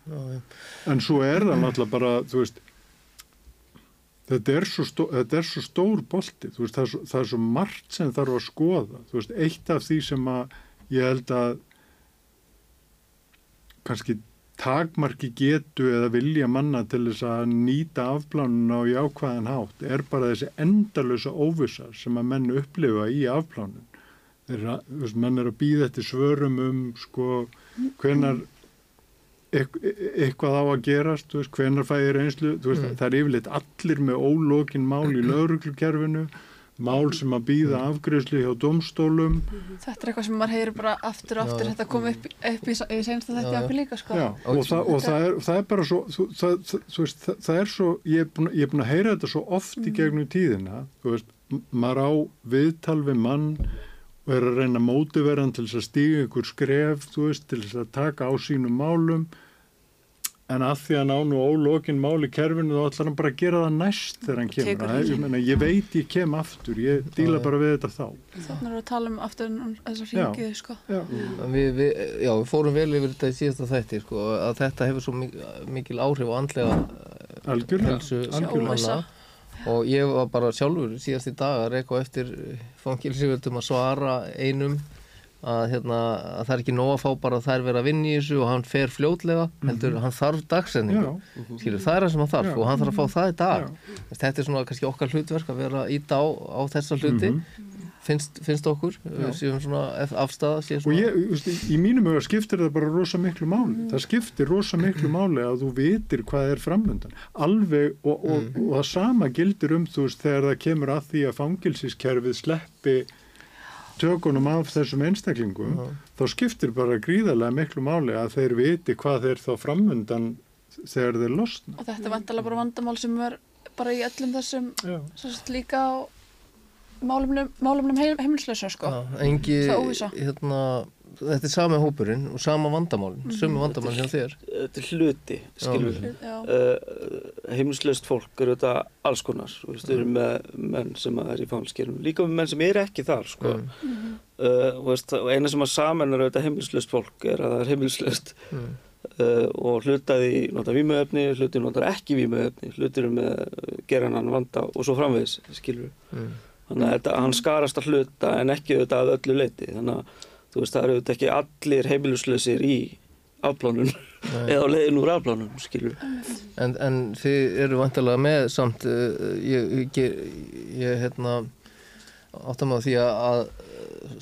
En svo er það náttúrulega bara þú veist þetta er svo, stó, þetta er svo stór bolti veist, það, er svo, það er svo margt sem þarf að skoða. Veist, eitt af því sem að ég held að kannski takmarki getu eða vilja manna til þess að nýta afplánuna og jákvæðan hátt er bara þessi endalösa óvisa sem að menn upplifa í afplánun þeirra, menn er að býða eftir svörum um sko hvenar eitthvað á að gerast veist, hvenar fæðir einslu veist, mm. það er yfirleitt allir með ólókin mál í lauruglukerfinu mál sem að býða afgriðsli hjá domstólum Þetta er eitthvað sem maður heyrir bara aftur og aftur Já. þetta kom upp, upp í, í senst að þetta er okkur líka sko. Já, og, það, og það, er, það er bara svo þú, það, veist, það er svo ég er, búin, ég er búin að heyra þetta svo oft mm. í gegnum tíðina þú veist, maður á viðtal við mann og er að reyna mótiverðan til þess að stíga ykkur skref þú veist, til þess að taka á sínum málum en að því að ná nú ólokinn máli kerfinu þá ætlar hann bara að gera það næst þegar hann kemur. Það, ég, menna, ég veit ég kem aftur. Ég díla bara við þetta þá. Þannig að við talum aftur um þessar ringið sko. já. Við, við, já, við fórum vel yfir þetta í síðasta þætti sko, að þetta hefur svo mikil áhrif og andlega helsu manna og ég var bara sjálfur síðast í dag að reyka eftir fangilsífjöldum að svara einum að, hérna, að það er ekki nóg að fá bara að þær vera að vinna í þessu og hann fer fljótlega heldur, mm -hmm. hann þarf dagsendingu skilur, það er það sem hann þarf Já. og hann þarf að fá það í dag Já. þetta er svona kannski okkar hlutverk að vera í dag á þessa hluti mm -hmm. finnst, finnst okkur séum svona afstæða og ég, veist, í mínum ögur skiptir það bara rosa miklu máli mm. það skiptir rosa miklu máli að þú vitir hvað er framöndan alveg og, og, og, og það sama gildir um þú veist þegar það kemur að því að fangilsiskerfið sleppi tökunum af þessum einstaklingum -huh. þá skiptir bara gríðarlega miklu máli að þeir viti hvað þeir þá framöndan þegar þeir losna. Og þetta er vantalega bara vandamál sem er bara í öllum þessum líka á málumnum heim, heimilslösa sko. Já, engi, hérna, þetta er sama hópurinn og sama vandamálinn, mm -hmm. sömu vandamálinn hjá þér. Þetta er hluti, skilur. Uh, heimilslöst fólk eru þetta alls konar, við erum með menn sem er í fangilskerfum, líka með menn sem er ekki þar sko. Mm -hmm. uh, veist, og eina sem að samennar auðvitað heimilslöst fólk er að það er heimilslöst mm. uh, og hlutaði nota výmööfni, hlutið notar ekki výmööfni, hlutir með gerannan vanda og svo framvegis, skilur. Mm þannig að þetta, hann skarast að hluta en ekki auðvitað að öllu leiti þannig að þú veist það eru auðvitað ekki allir heimiluslösir í afplánun eða á leiðin úr afplánun skilur en, en þið eru vantilega með samt uh, ég, ég, ég hérna áttam á því að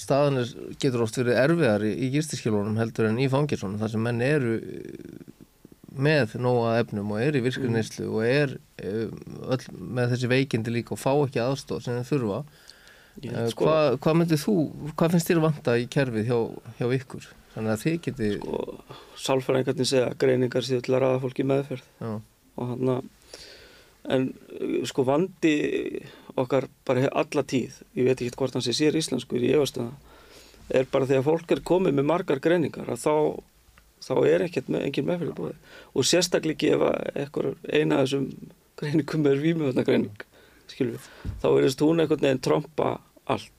staðanir getur oft verið erfiðar í, í gýrstiskjálunum heldur en í fangirsunum þar sem menn eru með nóga efnum og er í virkunnislu og er eh, öll með þessi veikindi líka og fá ekki aðstóð sem þeir þurfa. eh, sko, hvað hva myndir þú, hvað finnst þér vanta í kerfið hjá, hjá ykkur? Þannig að þið geti sko, Sálfræðingarnir segja að greiningar séu til að ræða fólki meðferð. Já. og hann að en sko vandi okkar bara alla tíð ég veit ekki hvort hann sé sér íslenskur í efastöða er bara að fólk er komið með margar greiningar að þá þá er ekkert með engin meðferði búið og sérstaklega ef eitthvað eina af þessum greiningum er výmjöðnagreining þá er þess að hún einhvern veginn tromba allt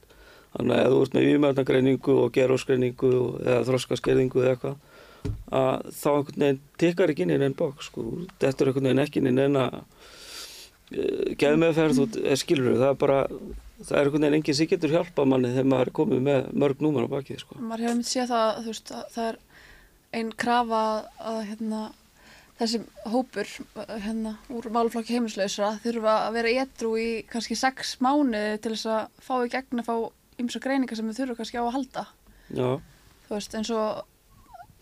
þannig að ef þú ert með výmjöðnagreiningu og geróskreiningu eða þroskaskerðingu eða eitthvað að þá einhvern veginn tekar ekki inn í einn bók sko. þetta er einhvern veginn ekki inn í einn að uh, geða meðferð og skilur það er bara það er einhvern veginn enginn sem getur hjálpa manni þegar maður er komið með mörg númar á bakið sko. maður hefur myndið séð það, veist, það er einn krafa að hérna, þessi hópur hérna, úr málflokki heimilslausra þurfa að vera étrú í kannski sex mánu til þess að fá í gegn að fá ymsa greiningar sem við þurfum kannski á að halda Já. þú veist eins og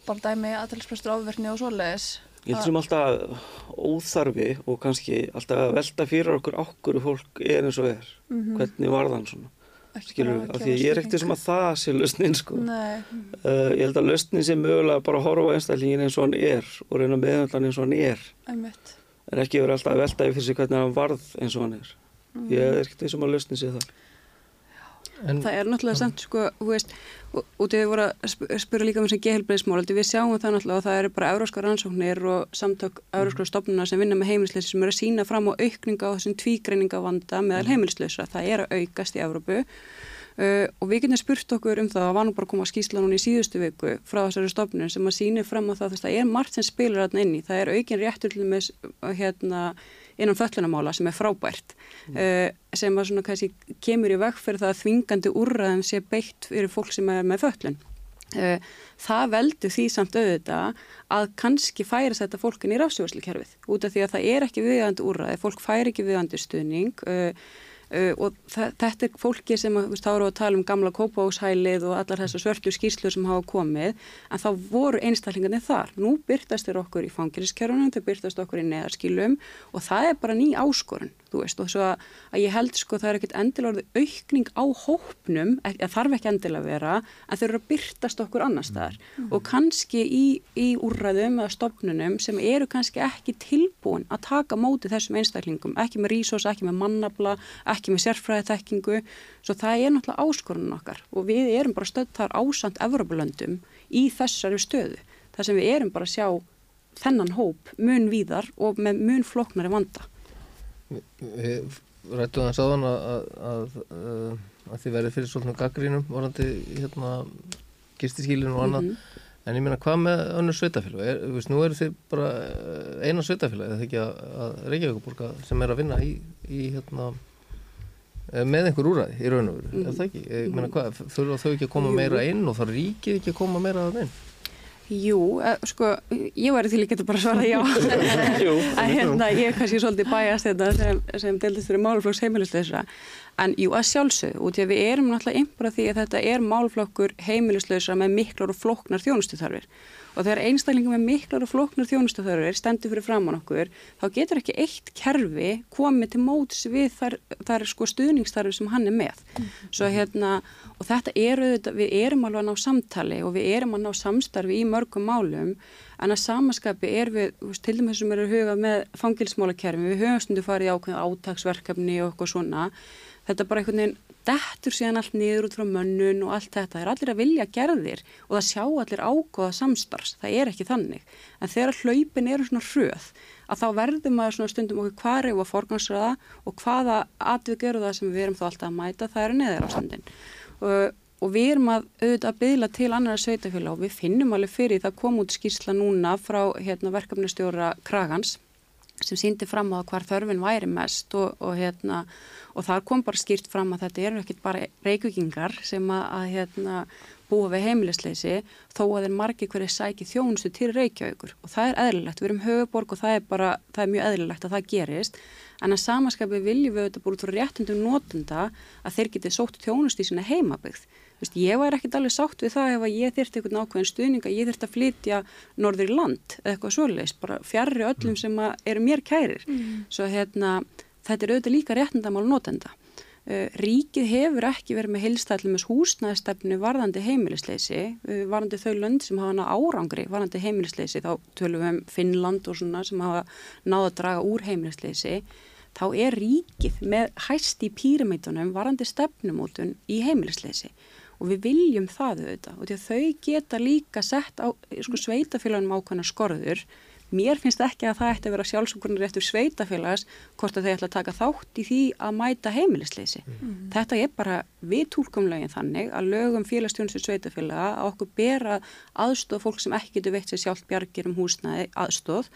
bara dæmi aðtælisprestur áverkni og svoleiðis Ég sem alltaf óþarfi og kannski alltaf velta fyrir okkur okkur fólk er eins og er mm -hmm. hvernig var þann svona skilur af því ég er ekkert sem að það sé lausnin sko. Uh, ég held að lausnin sé mögulega bara að horfa einstæðlingin eins og hann er og reyna meðhandlan eins og hann er. Einmitt. en ekki verið alltaf að velta yfir sig hvernig hann varð eins og hann er. Mm. ég er ekkert eins og að lausnin sé það En, það er náttúrulega samt sko, þú veist, út í því voru að spura líka um þessi gehelbreiðsmál, við sjáum það náttúrulega og það eru bara euróskar rannsóknir og samtök euróskar stofnuna sem vinna með heimilisleysi sem eru að sína fram á aukninga á þessum tvígreininga vanda meðal heimilisleysa, það er að aukast í Európu Uh, og við getum spurt okkur um það, það var nú bara að koma að skýsla núna í síðustu viku frá þessari stofnun sem að síni fram á það að það er margt sem spilur þarna inni, það er aukin réttur til með hérna, innan föllunamála sem er frábært mm. uh, sem að svona kannski kemur í veg fyrir það að þvingandi úrraðum sé beitt fyrir fólk sem er með föllun uh, það veldur því samt auðvitað að kannski færi þetta fólkin í rafsjóðslikerfið út af því að það er ekki viðandi úrraði, fólk færi ekki viðandi stuðning og Uh, og þetta er fólki sem að, þá eru að tala um gamla kópáshælið og allar þessar svörtu skýrslur sem hafa komið en þá voru einstaklingarnir þar. Nú byrtast þeir okkur í fangiliskjörunum þau byrtast okkur í neðarskýlum og það er bara ný áskorun veist. Og svo að, að ég held sko það er ekkert endilega orðið aukning á hópnum að þarf ekki endilega að vera en þau eru að byrtast okkur annar staðar. Mm. og kannski í, í úrræðum eða stofnunum sem eru kannski ekki tilbúin að taka móti þessum einstaklingum, ekki með ekki með sérfræðitekkingu svo það er náttúrulega áskorunum okkar og við erum bara stödd þar ásand Evropalöndum í þessari stöðu þar sem við erum bara að sjá þennan hóp mun víðar og með mun floknari vanda. Við rættum það sáðan að, að, að, að þið verið fyrir svona gaggrínum vorandi hérna gistiskílinu og annað. Mm -hmm. en ég meina hvað með önnur sveitafélag er, veist, nú eru þið bara eh, eina sveitafélag eða ekki að Reykjavíkuborga sem er að vinna í, í hérna með einhver úræði í raun og veru, mm er það ekki? Ég meina hvað, þurfa þau ekki að koma meira inn og það ríkið ekki að koma meira að inn? Jú, uh, sko, ég væri til að geta bara svarað já. að hérna, ég er kannski svolítið bæjast þetta hérna sem, sem deildist fyrir málflokks heimilisleisra. En jú, að sjálfsög, út í að við erum náttúrulega einbara því að þetta er málflokkur heimilisleisra með miklar og floknar þjónustuþarfir. Og þegar einstaklingum með miklar og floknar þjónustuþörfur stendur fyrir framann okkur þá getur ekki eitt kerfi komið til móts við þar, þar sko stuðningstarfi sem hann er með. Mm. svo hérna og þetta eru við erum alveg að ná samtali og við erum að ná samstarfi í mörgum málum. En að samaskapi er við til dæmis sem eru hugað með fangilsmálakerfi við höfum stundu farið í ákveðin átagsverkefni og eitthvað svona þetta bara einhvern veginn dettur síðan allt niður út frá mönnun og allt þetta, það er allir að vilja gerðir og það sjá allir ágóða samstarfs, það er ekki þannig. En þegar hlaupin eru svona hröð, að þá verður maður svona stundum okkur hvað er að forgansraða og hvaða atvið gerur það sem við erum þá alltaf að mæta, það eru neðar ástandin. Og, og við erum að auðvitað að byðla til annara sveitafélag og við finnum alveg fyrir það kom út skýrsla núna frá hérna, verkefnistjóra Kragans sem síndi fram á hvar þörfin væri mest og, og, hérna, og þar kom bara skýrt fram að þetta eru ekkit bara reykvikingar sem að, að hérna, búa við heimilisleysi þó að þeir margi hverju sæki þjónustu til reykjaugur og það er eðlilegt, við erum höfuborg og það er bara, það er mjög eðlilegt að það gerist en að samaskapi viljum við þetta búið frá réttundum notunda að þeir geti sótt þjónustu í sína heimabygð Vist, ég væri ekkert alveg sátt við það ef að ég þyrti einhvern ákveðin stuðning að ég þyrti að flytja norður í land eða eitthvað svoleiðis, bara fjarrri öllum mm. sem eru mér kærir. Mm. Svo hérna, þetta er auðvitað líka réttindamál notenda. Uh, ríkið hefur ekki verið með heilstæðlum húsnæðistefnu varðandi heimilisleysi, uh, varðandi þau lönd sem hafa hana árangri varðandi heimilisleysi, þá tölum við um Finnland og svona sem hafa náða að draga úr heimilisleysi, þá er ríkið með hæst í píramítunum varðandi stefnumótun í heimilisleysi og við viljum það auðvitað og því að þau geta líka sett á sko, sveitafélagunum ákvæmna skorður mér finnst ekki að það ætti að vera sjálfsökurnar eftir sveitafélags hvort að þau ætla að taka þátt í því að mæta heimilisleysi. Mm. Þetta er bara við tólkumlegin þannig að lögum félagstjónustur sveitafélaga að okkur bera aðstóð fólk sem ekki getur veitt sér sjálf bjargir um húsnaði aðstóð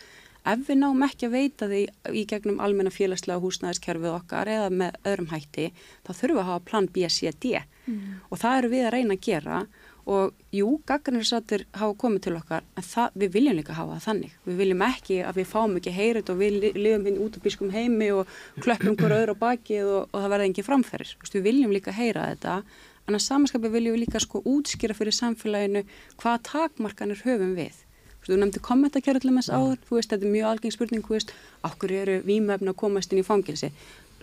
ef við náum ekki að veita því í gegnum almenna félagslega húsnæðiskerfið okkar eða með öðrum hætti þá þurfum við að hafa plan B, C, D mm. og það eru við að reyna að gera og jú, gaggarnirsatir hafa komið til okkar en það, við viljum líka hafa það þannig. Við viljum ekki að við fáum ekki heyrið og við lifum hinn út á bískum heimi og klöppum hver öðru á bakið og, og það verða engin framferðir, við viljum líka heyra þetta. En að samanskapi viljum við líka sko útskýra fyrir samfélaginu hvað takmarkanir höfum við. Þú nefndi kommentakerðlum þess áður, þú veist, þetta er mjög algeng spurning, þú veist, okkur eru výmöfni að komast inn í fangilsi.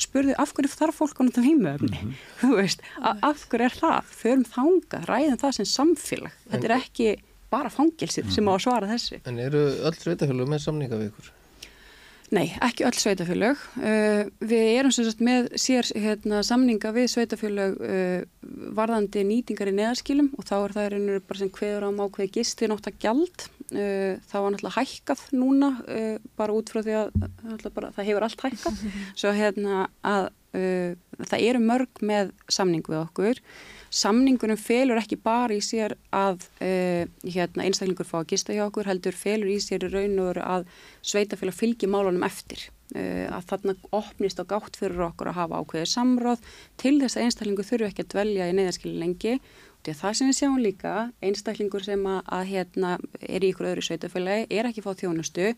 Spurðu, af hverju þarf fólk að nota výmöfni? Mm -hmm. Þú veist, af hverju er það? Förum þanga, ræðum það sem samfélag. Þetta er ekki bara fangilsið sem á að svara þessu. En eru öll sveitafélug með samninga við ykkur? Nei, ekki öll sveitafélög. Uh, við erum sem sagt með sér hérna, samninga við sveitafélög uh, varðandi nýtingar í neðarskilum og þá er það einhverju bara sem hverður á mákveði gisti nótt að gjald. Uh, það var náttúrulega hækkað núna uh, bara út frá því að bara, það hefur allt hækkað. Svo hérna að uh, það eru mörg með samning við okkur samningunum felur ekki bara í sér að uh, hérna, einstaklingur fá að gista hjá okkur, heldur felur í sér raun og veru að sveitafélag fylgji málunum eftir. Uh, að þarna opnist og gátt fyrir okkur að hafa ákveðið samráð til þess að einstaklingur þurfu ekki að dvelja í neyðarskili lengi. Og það sem við sjáum líka, einstaklingur sem að, að hérna, er í ykkur öðru sveitafélagi er ekki fá þjónustu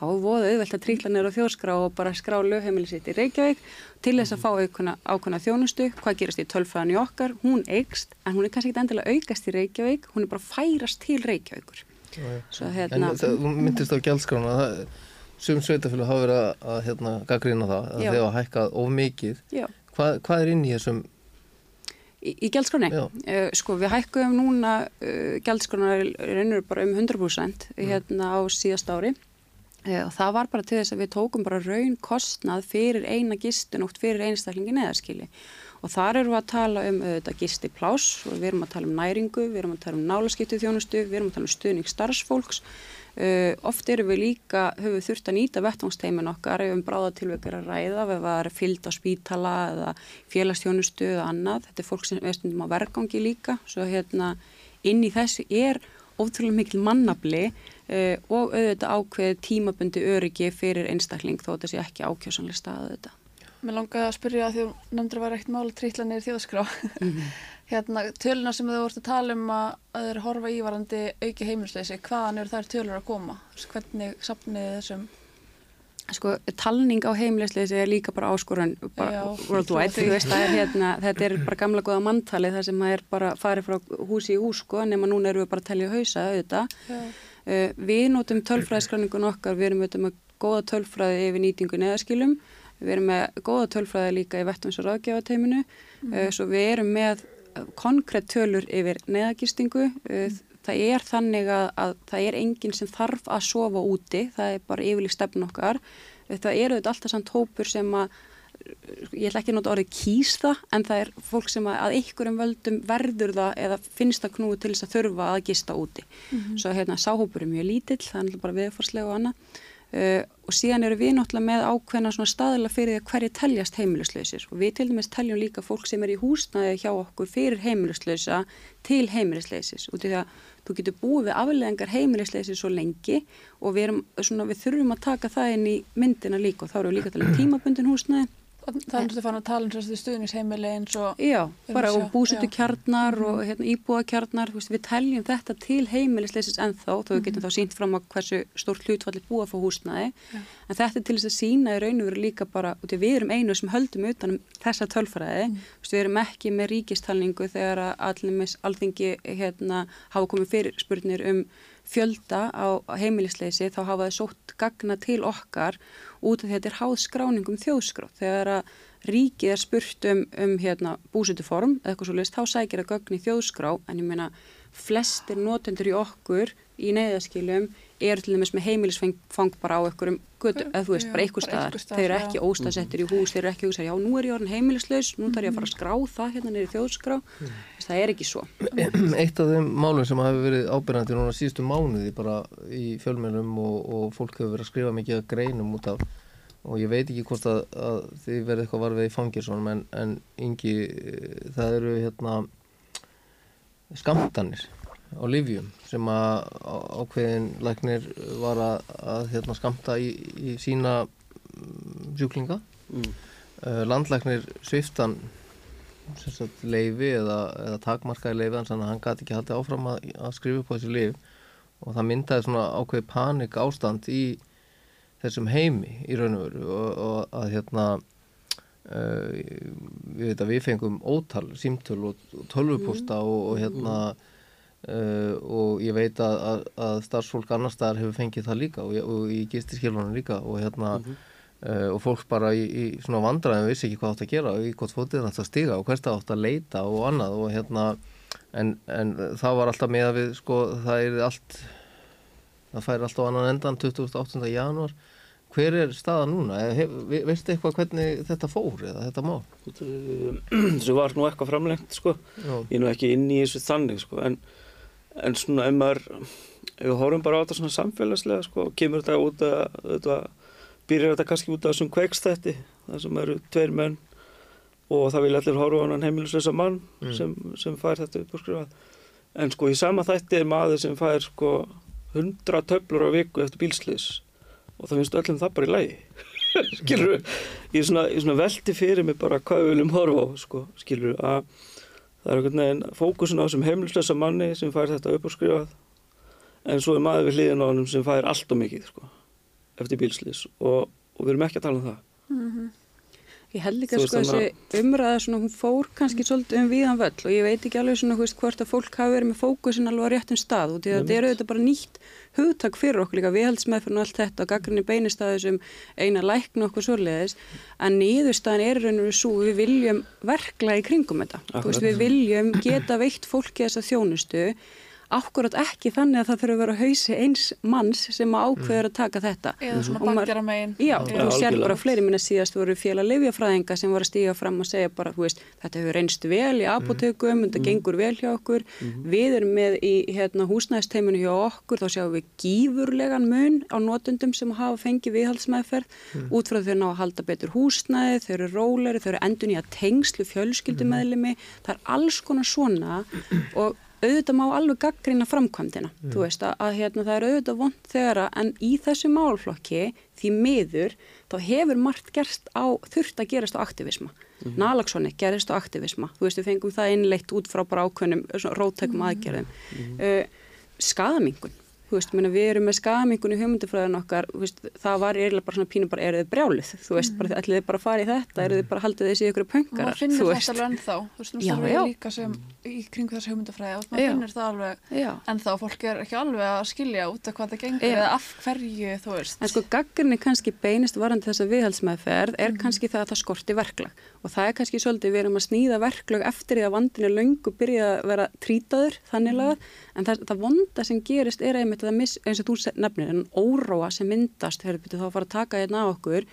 þá voða auðvelt að trýla neyra þjóðskrá og bara skrá lögheimili sitt í Reykjavík til þess að fá aukuna, ákvöna þjónustu, hvað gerast í tölfræðan í okkar, hún eikst, en hún er kannski ekki endilega aukast í Reykjavík, hún er bara færast til Reykjavíkur. Svo, hérna, en það myndist á gjaldskrána, sum sveitafélag hafa verið að, að hérna, gaggrina það, að þeir hafa hækkað of mikið. Hvað, hvað er inn í þessum Í, í gjaldskráni? Uh, sko við hækkuðum núna uh, gjaldskrána reynur bara um 100% hérna á síðast ári og það var bara til þess að við tókum bara raun kostnað fyrir eina gistun og fyrir einstaklingi neðarskili og þar eru við að tala um þetta gisti plás og við erum að tala um næringu, við erum að tala um nálaskiptið þjónustu, við erum að tala um stuðning starfsfólks. Uh, oft eru við líka, höfum við þurft að nýta vettvangsteimin okkar ef um bráðatilveikar að ræða, ef það er fyllt á spítala eða félagstjónustu eða annað, þetta er fólk sem er stundum á vergangi líka, svo hérna inn í þessu er ótrúlega mikil mannabli uh, og auðvitað ákveð tímabundi öryggi fyrir einstakling þó þetta sé ekki ákjósanlega staðu þetta. Mér langaði að spyrja að því nefndur að vera eitt máli trítlanir þjóðskrá. Mm -hmm. hérna, töluna sem þau voru að tala um að eru horfa ívarandi auki heimilsleysi, hvaðan eru þær tölur að koma? Hvernig sapniði þessum? Sko, talning á heimilsleysi er líka bara áskorun worldwide, þú veist, er, hérna, þetta er bara gamla góða manntali þar sem það er bara farið frá húsi í hús, sko, nema núna erum við bara að tellja hausa auðvitað. Uh, við notum tölfræðiskranningun okkar, við erum auðvitað með góða tölfræði yfir nýtingu neðaskilum Við erum með góða tölfræði líka í vettums og ráðgjafateiminu, mm. uh, svo við erum með konkrétt tölur yfir neðagistingu. Mm. Það er þannig að, að það er enginn sem þarf að sofa úti, það er bara yfirlík stefn okkar. Það eru þetta alltaf samt hópur sem að, ég ætla ekki að nota orðið kýs það, en það er fólk sem að, að einhverjum völdum verður það eða finnst það knúið til þess að þurfa að gista úti. Mm -hmm. Svo hérna sáhópur er mjög lítill, það er bara viðforslega og annað. Uh, og síðan eru við náttúrulega með ákveðna svona staðila fyrir því að hverju teljast heimilislausir. Og við til dæmis teljum líka fólk sem er í húsnaði hjá okkur fyrir heimilislausa til heimilislausis í því að þú getur búið við afleðingar heimilislausis svo lengi og við, erum, svona, við þurfum að taka það inn í myndina líka. Og þá eru við líka til að tímabundin húsnaði Það er náttúrulega fann að tala um stuðnisheimili eins og... Já, bara og búsutu kjarnar -hmm. og hérna, íbúa kjarnar, veist, við teljum þetta til heimilisleisis ennþá, þó við getum þá sínt fram á hversu stórt hlutfalli búa fór húsnaði, ja. En þetta er til þess að sína í raun og veru líka bara, og við erum einu sem höldum utanum þessa tölfræði, mm. Við erum ekki með ríkistalningu þegar allir alþingi hérna, hafa komið fyrir spurnir um fjölda á heimilisleysi þá hafa þið sótt gagna til okkar út af þetta er háð skráningum þjóðskráð. Þegar að ríkið er spurt um, um hérna, búsutuform eða eitthvað svo leiðist, þá sækir að gögn í þjóðskrá. En ég meina flestir notendur í okkur í neyðaskilum eru til dæmis með heimilisfang bara á einhverjum götu, eða þú veist, já, bara einhver staðar. Þeir eru ekki óstaðsettir í hús, þeir eru ekki hugsað, já, nú er ég orðin heimilislaus, nú þarf ég að fara að skrá það hérna neyri þjóðskrá. Mm. Það er ekki svo. Eitt af þeim málum sem hafi verið ábyrgandi núna síðustu mánuði bara í fjölmjölum og, og fólk hefur verið að skrifa mikið að greinum út af og ég veit ekki hvort að, að þið verið eitthvað varfið í fangirsunum en, en yngi, það eru hérna skamtanir á livjum sem að ákveðin læknir var að, að hérna, skamta í, í sína mm, sjúklinga mm. uh, landlæknir sviftan sagt, leifi eða, eða takmarkaði leifi þannig að hann gæti ekki haldið áfram að, að skrifa upp á þessu liv og það myndaði svona ákveði panik ástand í þessum heimi í raun og veru og, og að hérna uh, við veit að við fengum ótal símtöl og tölvuposta mm. og, og hérna Uh, og ég veit að, að, að starfsfólk annar staðar hefur fengið það líka og, og í gistirskilunum líka og hérna mm -hmm. uh, og fólk bara í, í svona vandræðum vissi ekki hvað átt að gera og í hvort fótið átt að stiga og hvert átt að leita og annað og hérna en, en það var alltaf með að við sko það er allt það fær alltaf annan endan 28. januar hver er staða núna? Veistu eitthvað hvernig þetta fór eða þetta má? Þessu var nú eitthvað framlengt sko. Ég er nú ekki inn í þessu þannig sko en en svona ef maður ef við horfum bara á þetta svona samfélagslega sko, kemur þetta út að þetta, byrjar þetta kannski út af þessum kveikstætti það sem eru tveir menn og það vil allir horfa á hann heimilisleisa mann sem, sem fær þetta upp og skrifað. En sko í sama þætti er maður sem fær sko 100 töflur á viku eftir bílslis og það finnst öllum það bara í lagi. Skilur ég svona, ég svona velti fyrir mig bara hvað við viljum horfa á sko, skilur að það er einhvern veginn fókusin á þessum heimilislösa manni sem fær þetta upp og skrifað en svo er maður við hlýðin á hann sem fær allt og mikið sko, eftir bílslis og, og við erum ekki að tala um það Ég held líka Þú sko þessi umræða svona, hún fór kannski svolítið um viðan völl og ég veit ekki alveg svona, þú veist, hvort að fólk hafi verið með fókusin alveg á réttum stað og því að þetta eru þetta bara nýtt hugtak fyrir okkur líka viðhaldsmeðferðin og allt þetta og gaggrinni beinist að þessum eina læknu okkur svoleiðis. En niðurstaðan er raun og svo við viljum verkla í kringum þetta. Veist, við viljum geta veitt fólki þessa þjónustu akkurat ekki þannig að það þurfa að vera hausi eins manns sem ákveður að taka þetta. Eða svona Og bakkjara megin. Já, Já, þú sér bara fleiri minna síðast voru félag lifjafræðinga sem voru að stíga fram og segja bara, þú veist, þetta hefur reynst vel í apotekum, þetta gengur vel hjá okkur, við erum með í hérna, húsnæðisteiminu hjá okkur, þá sjáum við gífurlegan mun á notundum sem hafa fengið viðhaldsmeðferð, út frá þau ná að halda betur húsnæði, þau eru róleri, þau eru endun í að tengslu fjölskyldumeðlimi, það er alls konar svona og auðvitað má alveg gaggrina framkvæmdina þú veist að, að hérna, það er auðvitað vond þegar að en í þessu málflokki því miður þá hefur margt gerst á þurft að gerast á aktivisma. Mm -hmm. gerist á aktivisma. Þú veist við fengum það innleitt út frá bara ákveðnum rótækum aðgerðum. Uh, skadamingun þú veist, minna, við erum með skadamingun í hugmyndufræðin okkar, þú veist, það var eiginlega bara svona pínu bara, eru þið brjálið, þú veist, bara ætlið þið bara að fara í þetta, eru þið bara haldið þessi ykkur Og pöngarar, maður finnur þú þetta veist. alveg ennþá. Þú veist, já. við líka sem í kringu þessu hugmyndafræði og maður Já. finnur það alveg Já. ennþá. Fólk er ekki alveg að skilja út af hvað það gengur Já. eða af hverju, þú veist. En sko gaggrinni kannski beinist varandi þessa viðhaldsmeðferð er kannski það að það skorti verklag og það er kannski svolítið við erum að snýða verklag eftir því að vandin er löngu byrja að vera trítaður þannig lagað en það, það vonda sem gerist er einmitt að það miss, eins og þú nefnir en óróa sem myndast þegar við þá að fara að taka hérna á okkur.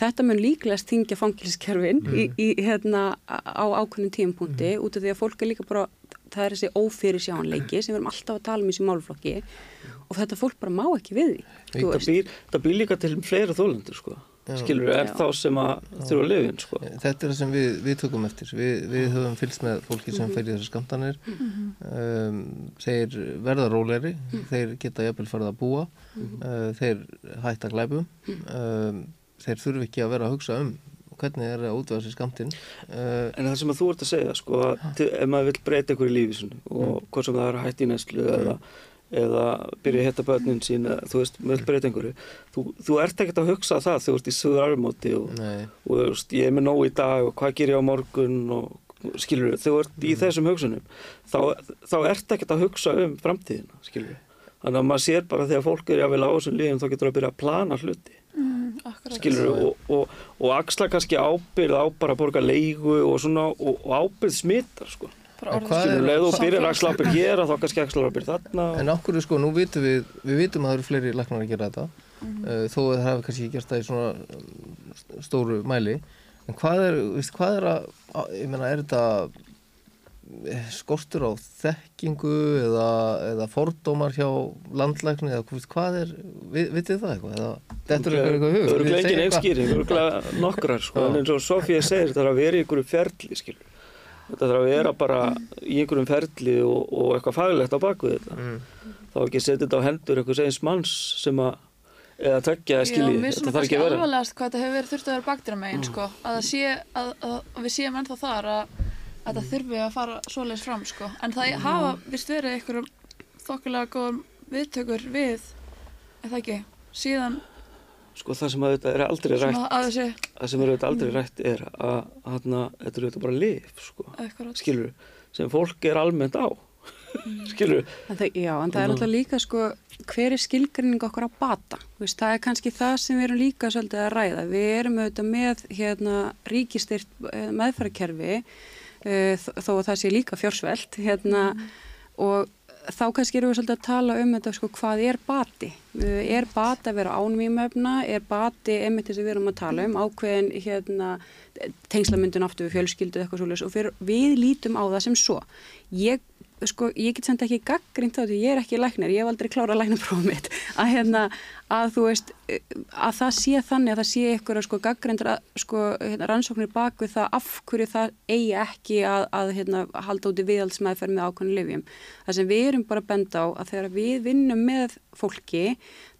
Þetta mun líklegast þingja fangilskerfin í, í hérna á ákveðnum tíumpunkti út af því að fólk er líka bara það er þessi ófyrir sjáanleiki sem við erum alltaf að tala um í þessu málflokki og þetta fólk bara má ekki við því það býr líka til fleira þólendur sko. Skilur við, er Já. þá sem að þurfa að lifa sko. Þetta er það sem við, við tökum eftir. Við, við höfum fylgst með fólki sem fer í þessar skamtanir. Um, þeir verða róleri, þeir geta jafnvel farið að búa, uh, þeir hætta glæpum, um, þeir þurfi ekki að vera að hugsa um hvernig er að útvega sér skamtin. Uh, En það sem að þú ert að segja, sko, að til- ef maður vill breyta ykkur í lífi og hvort sem það er að hætti í næslu eða, eða byrja að hitta börnin sín, eða, þú veist, vill breyta einhverju, þú, þú ert ekkert að hugsa það þegar þú ert í sögur arfmóti og, og veist, ég er með nóg í dag og hvað ger ég á morgun og skilur við, þú ert í þessum hugsunum, þá, þá ert ekkert að hugsa um framtíðina, skilur. Þannig að maður sér bara þegar fólk er jáfnvel á þessum lífum þá getur það að byrja að plana hluti. Akkurat. skilur og, og, og axla kannski ábyrð á bara að borga leigu og svona og, og ábyrð smittar sko Skilur er- leið og byrjar samfélags- axla ábyrð hér og þá kannski axla ábyrð þarna En okkur sko, nú vitum við, við vitum að það eru fleiri læknar að gera þetta, uh, þó að það hefur kannski ekki gert það í svona stóru mæli. En hvað er, veist, hvað er að, ég meina, er þetta eh, skortur á þekkingu eða, eða fordómar hjá landlækni eða veist, hvað er, vi, vitið það eitthvað? Eða, þetta er eitthvað hug? Engin þið eitthvað? einskýring, örgulega nokkrar sko, en eins og Sofía segir þetta þarf að vera í einhverju ferli skilur þetta þarf að vera bara í einhverjum ferli og, og eitthvað faglegt á baku þetta Mm. þá ekki setja þetta á hendur einhvers eins manns sem að eða tökja að Já, skilji, mér þetta svona þarf kannski ekki að vera alvarlegast hvað þetta hefur verið þurft að vera bakdýra megin, sko. Að, sé, að, að, að við séum ennþá þar að, að það þurfi að fara svoleiðis fram, sko. En það hafa vist verið einhverjum þokkulega góðum viðtökur við, það ekki, síðan sko það sem að þetta er aldrei rætt það sem er auðvitað aldrei rætt er að hana, þetta er auðvitað bara lif sko, skilur sem fólk er almennt á. Skilur En það, já, en það er alltaf líka sko, hver er skilgrinning okkur á bata? Þú Veist, það er kannski það sem við erum líka svolítið að ræða. Við erum auðvitað með hérna, ríkistyrt meðfærakerfi uh, þó að það sé líka fjórsvelt hérna, og þá kannski erum við svolítið að tala um þetta sko, hvað er bati? Uh, er bati að vera ánvímöfna? Er bati einmitt þess að við erum að tala um ákveðin hérna, tengslamyndun aftur við fjölskyldu eitthvað svolítið og fyrir, við lítum á það sem svo. Ég sko, ég get samt ekki gaggrínt á því, ég er ekki læknir, ég hef aldrei klárað læknaprófum mitt, að hérna, að þú veist, að það sé þannig að það sé ykkur að sko gaggrindra sko hérna, rannsóknir bak við það af hverju það eigi ekki að, að hérna, halda út í viðhaldsmeðferð með ákvæmlega livjum. Það sem við erum bara benda á að þegar við vinnum með fólki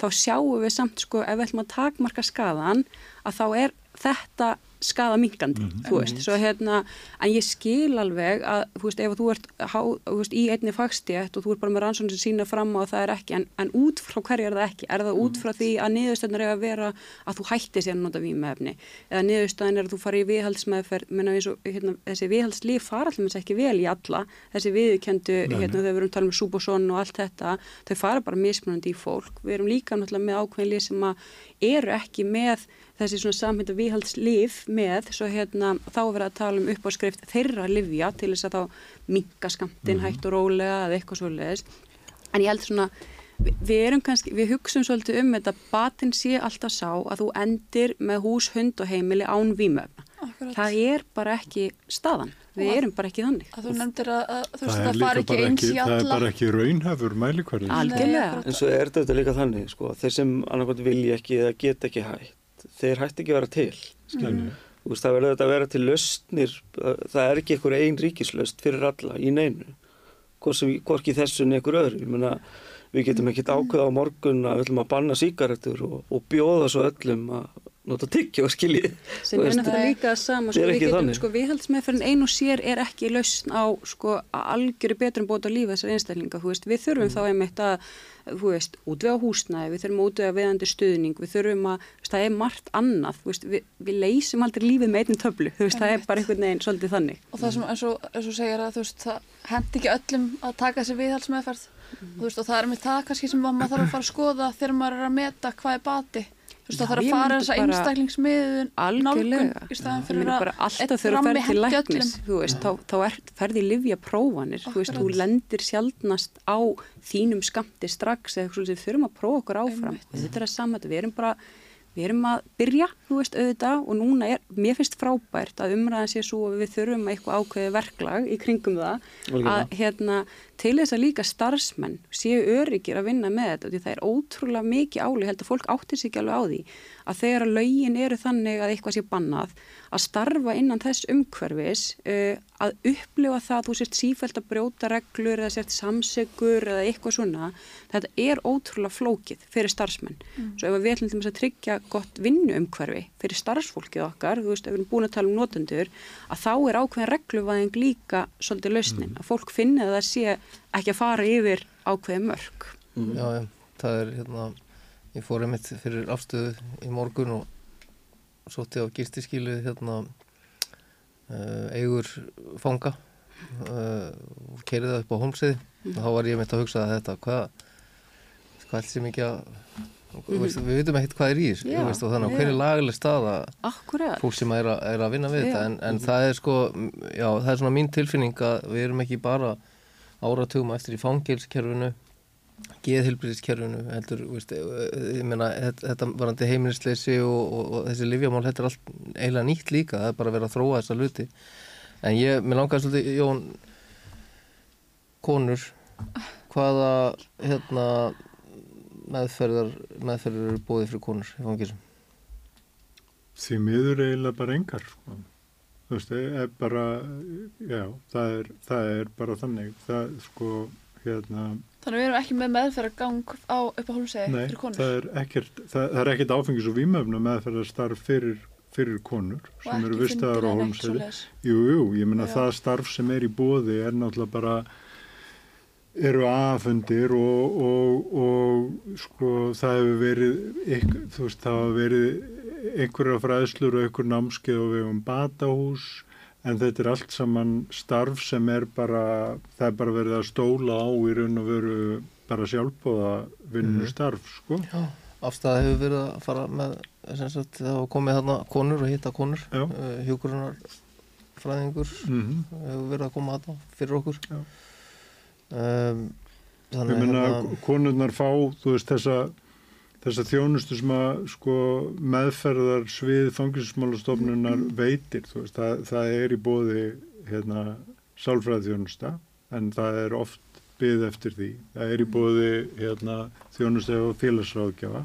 þá sjáum við samt sko ef við ætlum að takmarka skadan að þá er þetta skada mingandi, mm -hmm. þú veist, svo hérna en ég skil alveg að, þú veist, ef þú ert há, þú veist, í einni fagstjætt og þú ert bara með rannsóknir sem sína fram á að það er ekki en, en út frá hverju er það ekki? Er það út frá því að niðurstöðnir er að vera að þú hætti sér að nota vímefni eða niðurstöðin er að þú fari í viðhaldsmeðferð menna eins og, hérna, þessi viðhaldslíf fara allmest ekki vel í alla þessi viðkendu, hérna, þau verum talað um súbosón og allt þetta, þau fara bara mismunandi í fólk, við erum líka náttúrulega með ákveðinlið sem að eru ekki með þessi svona samhænta viðhaldslif með, svo hérna þá verður að tala um uppáskrift þeirra livja til þess að þá minka skamtinn mm -hmm. hægt og rólega eða eitthvað svolítið en ég held svona við, við erum kannski, við hugsun svolítið um þetta batinn sé alltaf sá að þú endir með hús, hund og heimili án výmöfna. Það er bara ekki staðan. Við og erum bara ekki þannig. Að þú nefndir að, að þú veist það fari ekki eins í alla. Það er bara ekki raunhafur mælikvarðin. Algjörlega. En svo er þetta líka þannig, sko, þeir sem annarkot vilja ekki eða get ekki hægt þeir hætti ekki að vera til. Mm. veist, það verður að vera til löstnir það er ekki einhver einn ríkislöst fyrir alla í neinu. Hvorki þessu en einhver öðru. Mena, við getum ekkert ákveða á morgun að við ætlum að banna síkaretur og, og bjóða svo öllum að nota tyggja og skilji sem er náttúrulega líka sama sko, við, getum, sko, við heldum með fyrir einu sér er ekki lausn á sko, algjöru betrum bóta lífa þessar einstaklinga veist, við þurfum mm. þá einmitt að veist, útvega húsnæði, við þurfum að útvega veðandi stuðning, við þurfum að veist, það er margt annað, við, við leysum aldrei lífið með einn töflu, það er bara einhvern veginn svolítið þannig og það sem eins og, eins og segir að það hendi ekki öllum að taka sér viðhalsmeðferð mm. og það er með það kannski sem maður þarf að fara að skoða þegar maður er að meta hvað er bati Þú veist það þarf að fara þess að einstaklingsmiðun í staðan fyrir að alltaf þurfa að ferja til læknis þú veist, þá, þá er, ferði livja prófanir þú veist, þú lendir sjálfnast á þínum skamti strax eða við þurfum að prófa okkur áfram. Þetta er að saman, við erum bara við erum að byrja, þú veist, auðvitað og núna er, mér finnst frábært að umræðan sé svo að við þurfum eitthvað ákveði verklag í kringum það, að hérna til þess að líka starfsmenn séu öryggir að vinna með þetta því það er ótrúlega mikið áli, held að fólk áttir sig ekki alveg á því að þegar að laugin eru þannig að eitthvað sé bannað að starfa innan þess umhverfis uh, að upplifa það að þú sért sífælt að brjóta reglur eða sért samsegur eða eitthvað svona þetta er ótrúlega flókið fyrir starfsmenn mm. svo ef við ætlum til að tryggja gott vinnu umhverfi fyrir starfsfólkið okkar, þú veist, ef við erum búin að tala um notendur að þá er ákveðin regluvæðing líka svolítið lausnin, mm. að fólk finna að það sé ekki að fara yfir ákveði mörg. Mm. Já, já, það er hérna, ég fór einmitt fyrir afstöðu í morgun og sótti á gistiskilu hérna uh, eigur fanga uh, og keiriði það upp á holmsiði mm. og þá var ég einmitt að hugsa að þetta, hvað, hvað sem ekki að Mm -hmm. við veitum ekkert hvað er í þessu og þannig að hverju laglega staða Akkurat. fólk sem er, a, er að vinna við já. þetta en, en það er sko já, það er svona mín tilfinning að við erum ekki bara áratugum eftir í fangilskerfinu geðhilbriðskerfinu heldur, veist, ég meina þetta varandi heimilisleysi og, og, og þessi livjamál, þetta er allt eiginlega nýtt líka, það er bara að vera að þróa þessa luti en ég, mér langar svolítið Jón konur hvaða hérna meðferðar meðferðar eru bóðið fyrir konur í fangilsum Því miður eiginlega bara engar sko þú veist, er bara já, það er, það er bara þannig. Það, sko, hérna. Þannig við erum ekki með meðferðargang á upp á hólmsegi fyrir konur? Nei, það er ekkert það, það er ekkert áfengis og výmöfna meðferðarstarf fyrir, fyrir konur og sem eru vistaðar á hólmsegi Jú, jú, ég menna það starf sem er í bóði er náttúrulega bara eru aðfundir og, og, og sko það hefur verið þú veist, það hefur verið einhverja fræðslur og einhver námskeið og við um batahús en þetta er allt saman starf sem er bara, það er bara verið að stóla á í raun og veru bara sjálfbóða vinnu mhm. starf sko. Já, afstæða hefur verið að fara með, sagt, það var komið þarna konur og hitta konur, uh, eh, hjókurinnar fræðingur mm -hmm. hefur verið að koma þarna fyrir okkur um, Þannig að hérna, konurnar fá, þú veist, þessa þessa þjónustu sem að sko, meðferðar svið fangilsmálastofnunar mm. veitir veist, það, það er í bóði hérna, sálfræðþjónusta en það er oft byggð eftir því. Það er í bóði hérna, þjónustegu og félagsráðgjafa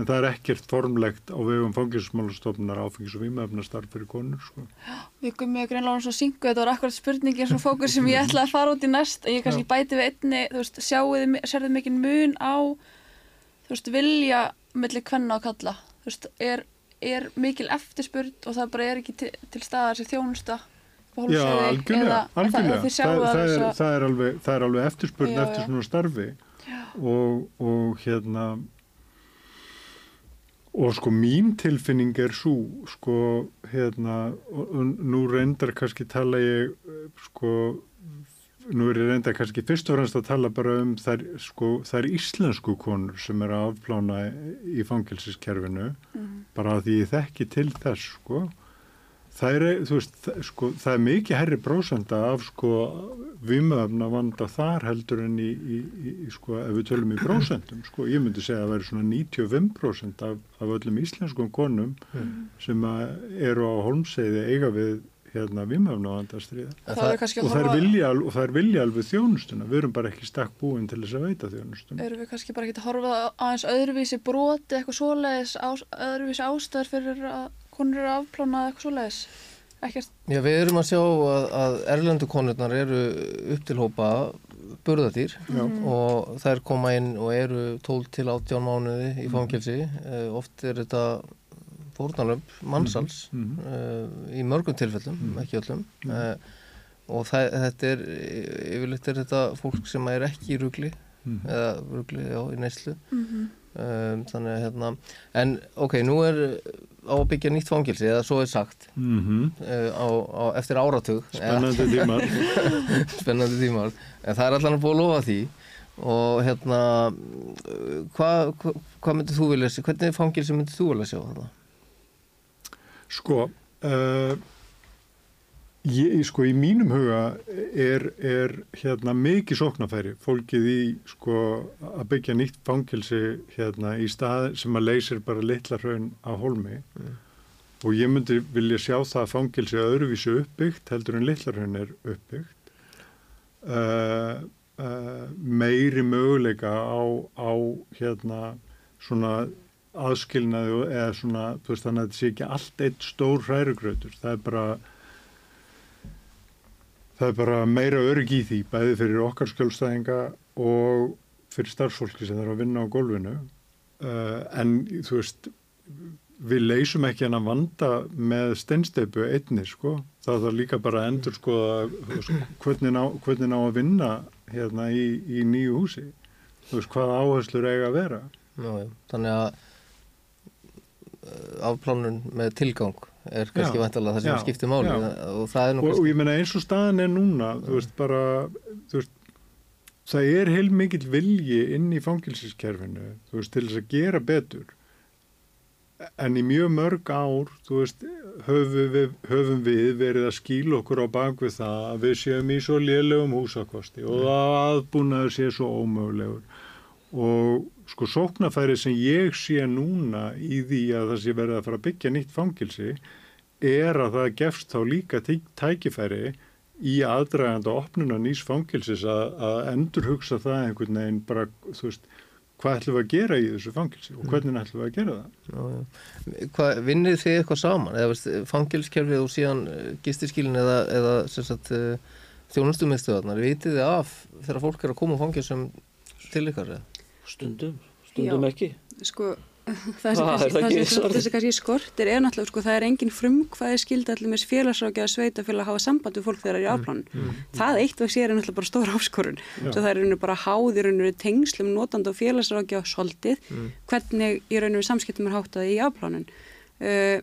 en það er ekkert formlegt á vegum fangilsmálastofnunar áfengis og výmöfnastarf fyrir konur. Sko. Við gummið greinlega svo syngu, þetta var akkurat spurningin svona fókus sem ég ætlaði að fara út í næst en ég kannski bæti við einni, veist, sjáuðu, sérðu mikið mun á, þú veist, vilja millir kvenna og kalla, þú veist, er, er mikil eftirspurn og það bara er ekki til, til staðar sem þjónusta Já, algjörlega, algjörlega. Það, það, það, er, það, er alveg, það er alveg eftirspurn já, eftir svona starfi. Og, og hérna og sko mín tilfinning er svo sko hérna og nú reyndar kannski tala ég sko nú er ég reyndar kannski fyrst og fremst að tala bara um þær sko þær íslensku konur sem er að afplána í fangilsiskerfinu mm. bara því ég þekki til þess sko það er, veist, það, sko, það er mikið herri brósenda af sko viðmöfna vanda þar heldur en í, í, í sko, ef við tölum í brósendum, sko, ég myndi segja að það væri svona 95% af, af öllum íslenskum konum mm. sem eru á holmseiði eiga við hérna viðmöfna vandastriða og það er vilja, vilja alveg þjónustuna, við erum bara ekki stakk búin til þess að veita þjónustuna. Erum við kannski bara ekki að horfa aðeins öðruvísi broti eitthvað svoleiðis, á, öðruvísi ástæður fyrir að konur eru afplánað eitthvað svo leiðis? Ekkert? Já, við erum að sjá að, að erlendu konurnar eru upp til hópa burðatýr Já. og þær koma inn og eru 12 til 18 mánuði í mhm. fangilsi. Mm. Oft er þetta fórnalöp mannsals mm -hmm. uh, í mörgum tilfellum, mm. ekki öllum. Uh, og það, þetta er, yfirleitt er þetta fólk sem er ekki í rugli, mhm. eða rugli, já, í neyslu. -hmm. Um, þannig að hérna, en ok, nú er á að byggja nýtt fangilsi eða svo er sagt mm -hmm. uh, á, á, eftir áratug spennandi tímar spennandi tímar en það er allan að búa að lofa því og hérna hvað hva, hva myndir þú vilja hvernig fangilsi myndir þú vilja sjá þetta? Sko uh, Ég, sko í mínum huga er, er hérna mikið sóknafæri fólkið í sko að byggja nýtt fangilsi hérna í stað sem að leysir bara litla hraun á holmi mm. og ég myndi vilja sjá það að fangilsi öðruvísu uppbyggt heldur en litla hraun er uppbyggt uh, uh, meiri möguleika á, á hérna svona aðskilnaðu eða svona þú veist þannig að þetta sé ekki allt eitt stór hrærugrautur það er bara það er bara meira örg í því bæði fyrir okkar skjólstæðinga og fyrir starfsfólki sem er að vinna á gólfinu. Uh, en þú veist við leysum ekki hann að vanda með steinsteipu einni sko. Það þarf líka bara að endur sko hvernig ná, hvernig ná að vinna hérna í, í nýju húsi. Þú veist hvað áherslur eiga að vera. Ná, Þannig að afplánun með tilgang er kannski vantalega það sem já, skiptir máli og það er nú og, og ég menna eins og staðan er núna þú veist bara þú veist, það er heil mikill vilji inn í fangilsiskerfinu þú veist til þess að gera betur. En í mjög mörg ár þú veist höfum við, höfum við verið að skíla okkur á bakvið það að við séum í svo liðlegum húsakosti og að aðbúnaður sé svo ómögulegur. Og sko sóknafæri sem ég sé núna í því að það sé verið að fara að byggja nýtt fangilsi er að það gefst þá líka tækifæri í aðdraganda opnuna nýs fangilsis að, að endur hugsa það einhvern veginn bara, þú veist, hvað ætlum við að gera í þessu fangilsi og hvernig ætlum við að gera það? Já. Hvað, vinnir þið eitthvað saman? Eða fangilskerfið og síðan eh, gistirskilin eða, eða sagt, eh, þjónustumiðstöðarnar, vitið þið af þegar fólk er að koma á fangilsum til ykkar? Eða? Stundum, stundum Já, ekki. Sko, það sem kannski skortir er náttúrulega, sko, það er engin frumkvæði skildi allir með félagsrákja að sveita fyrir að hafa samband við fólk þegar það er í. Mm, mm, mm. Það eitt og sér er náttúrulega bara stóra áskorun. Svo það er bara háð í raun og veru tengslum notand og félagsrákja soldið, mm. hvernig í raun og veru samskiptum er háttaði í áplanun. Uh,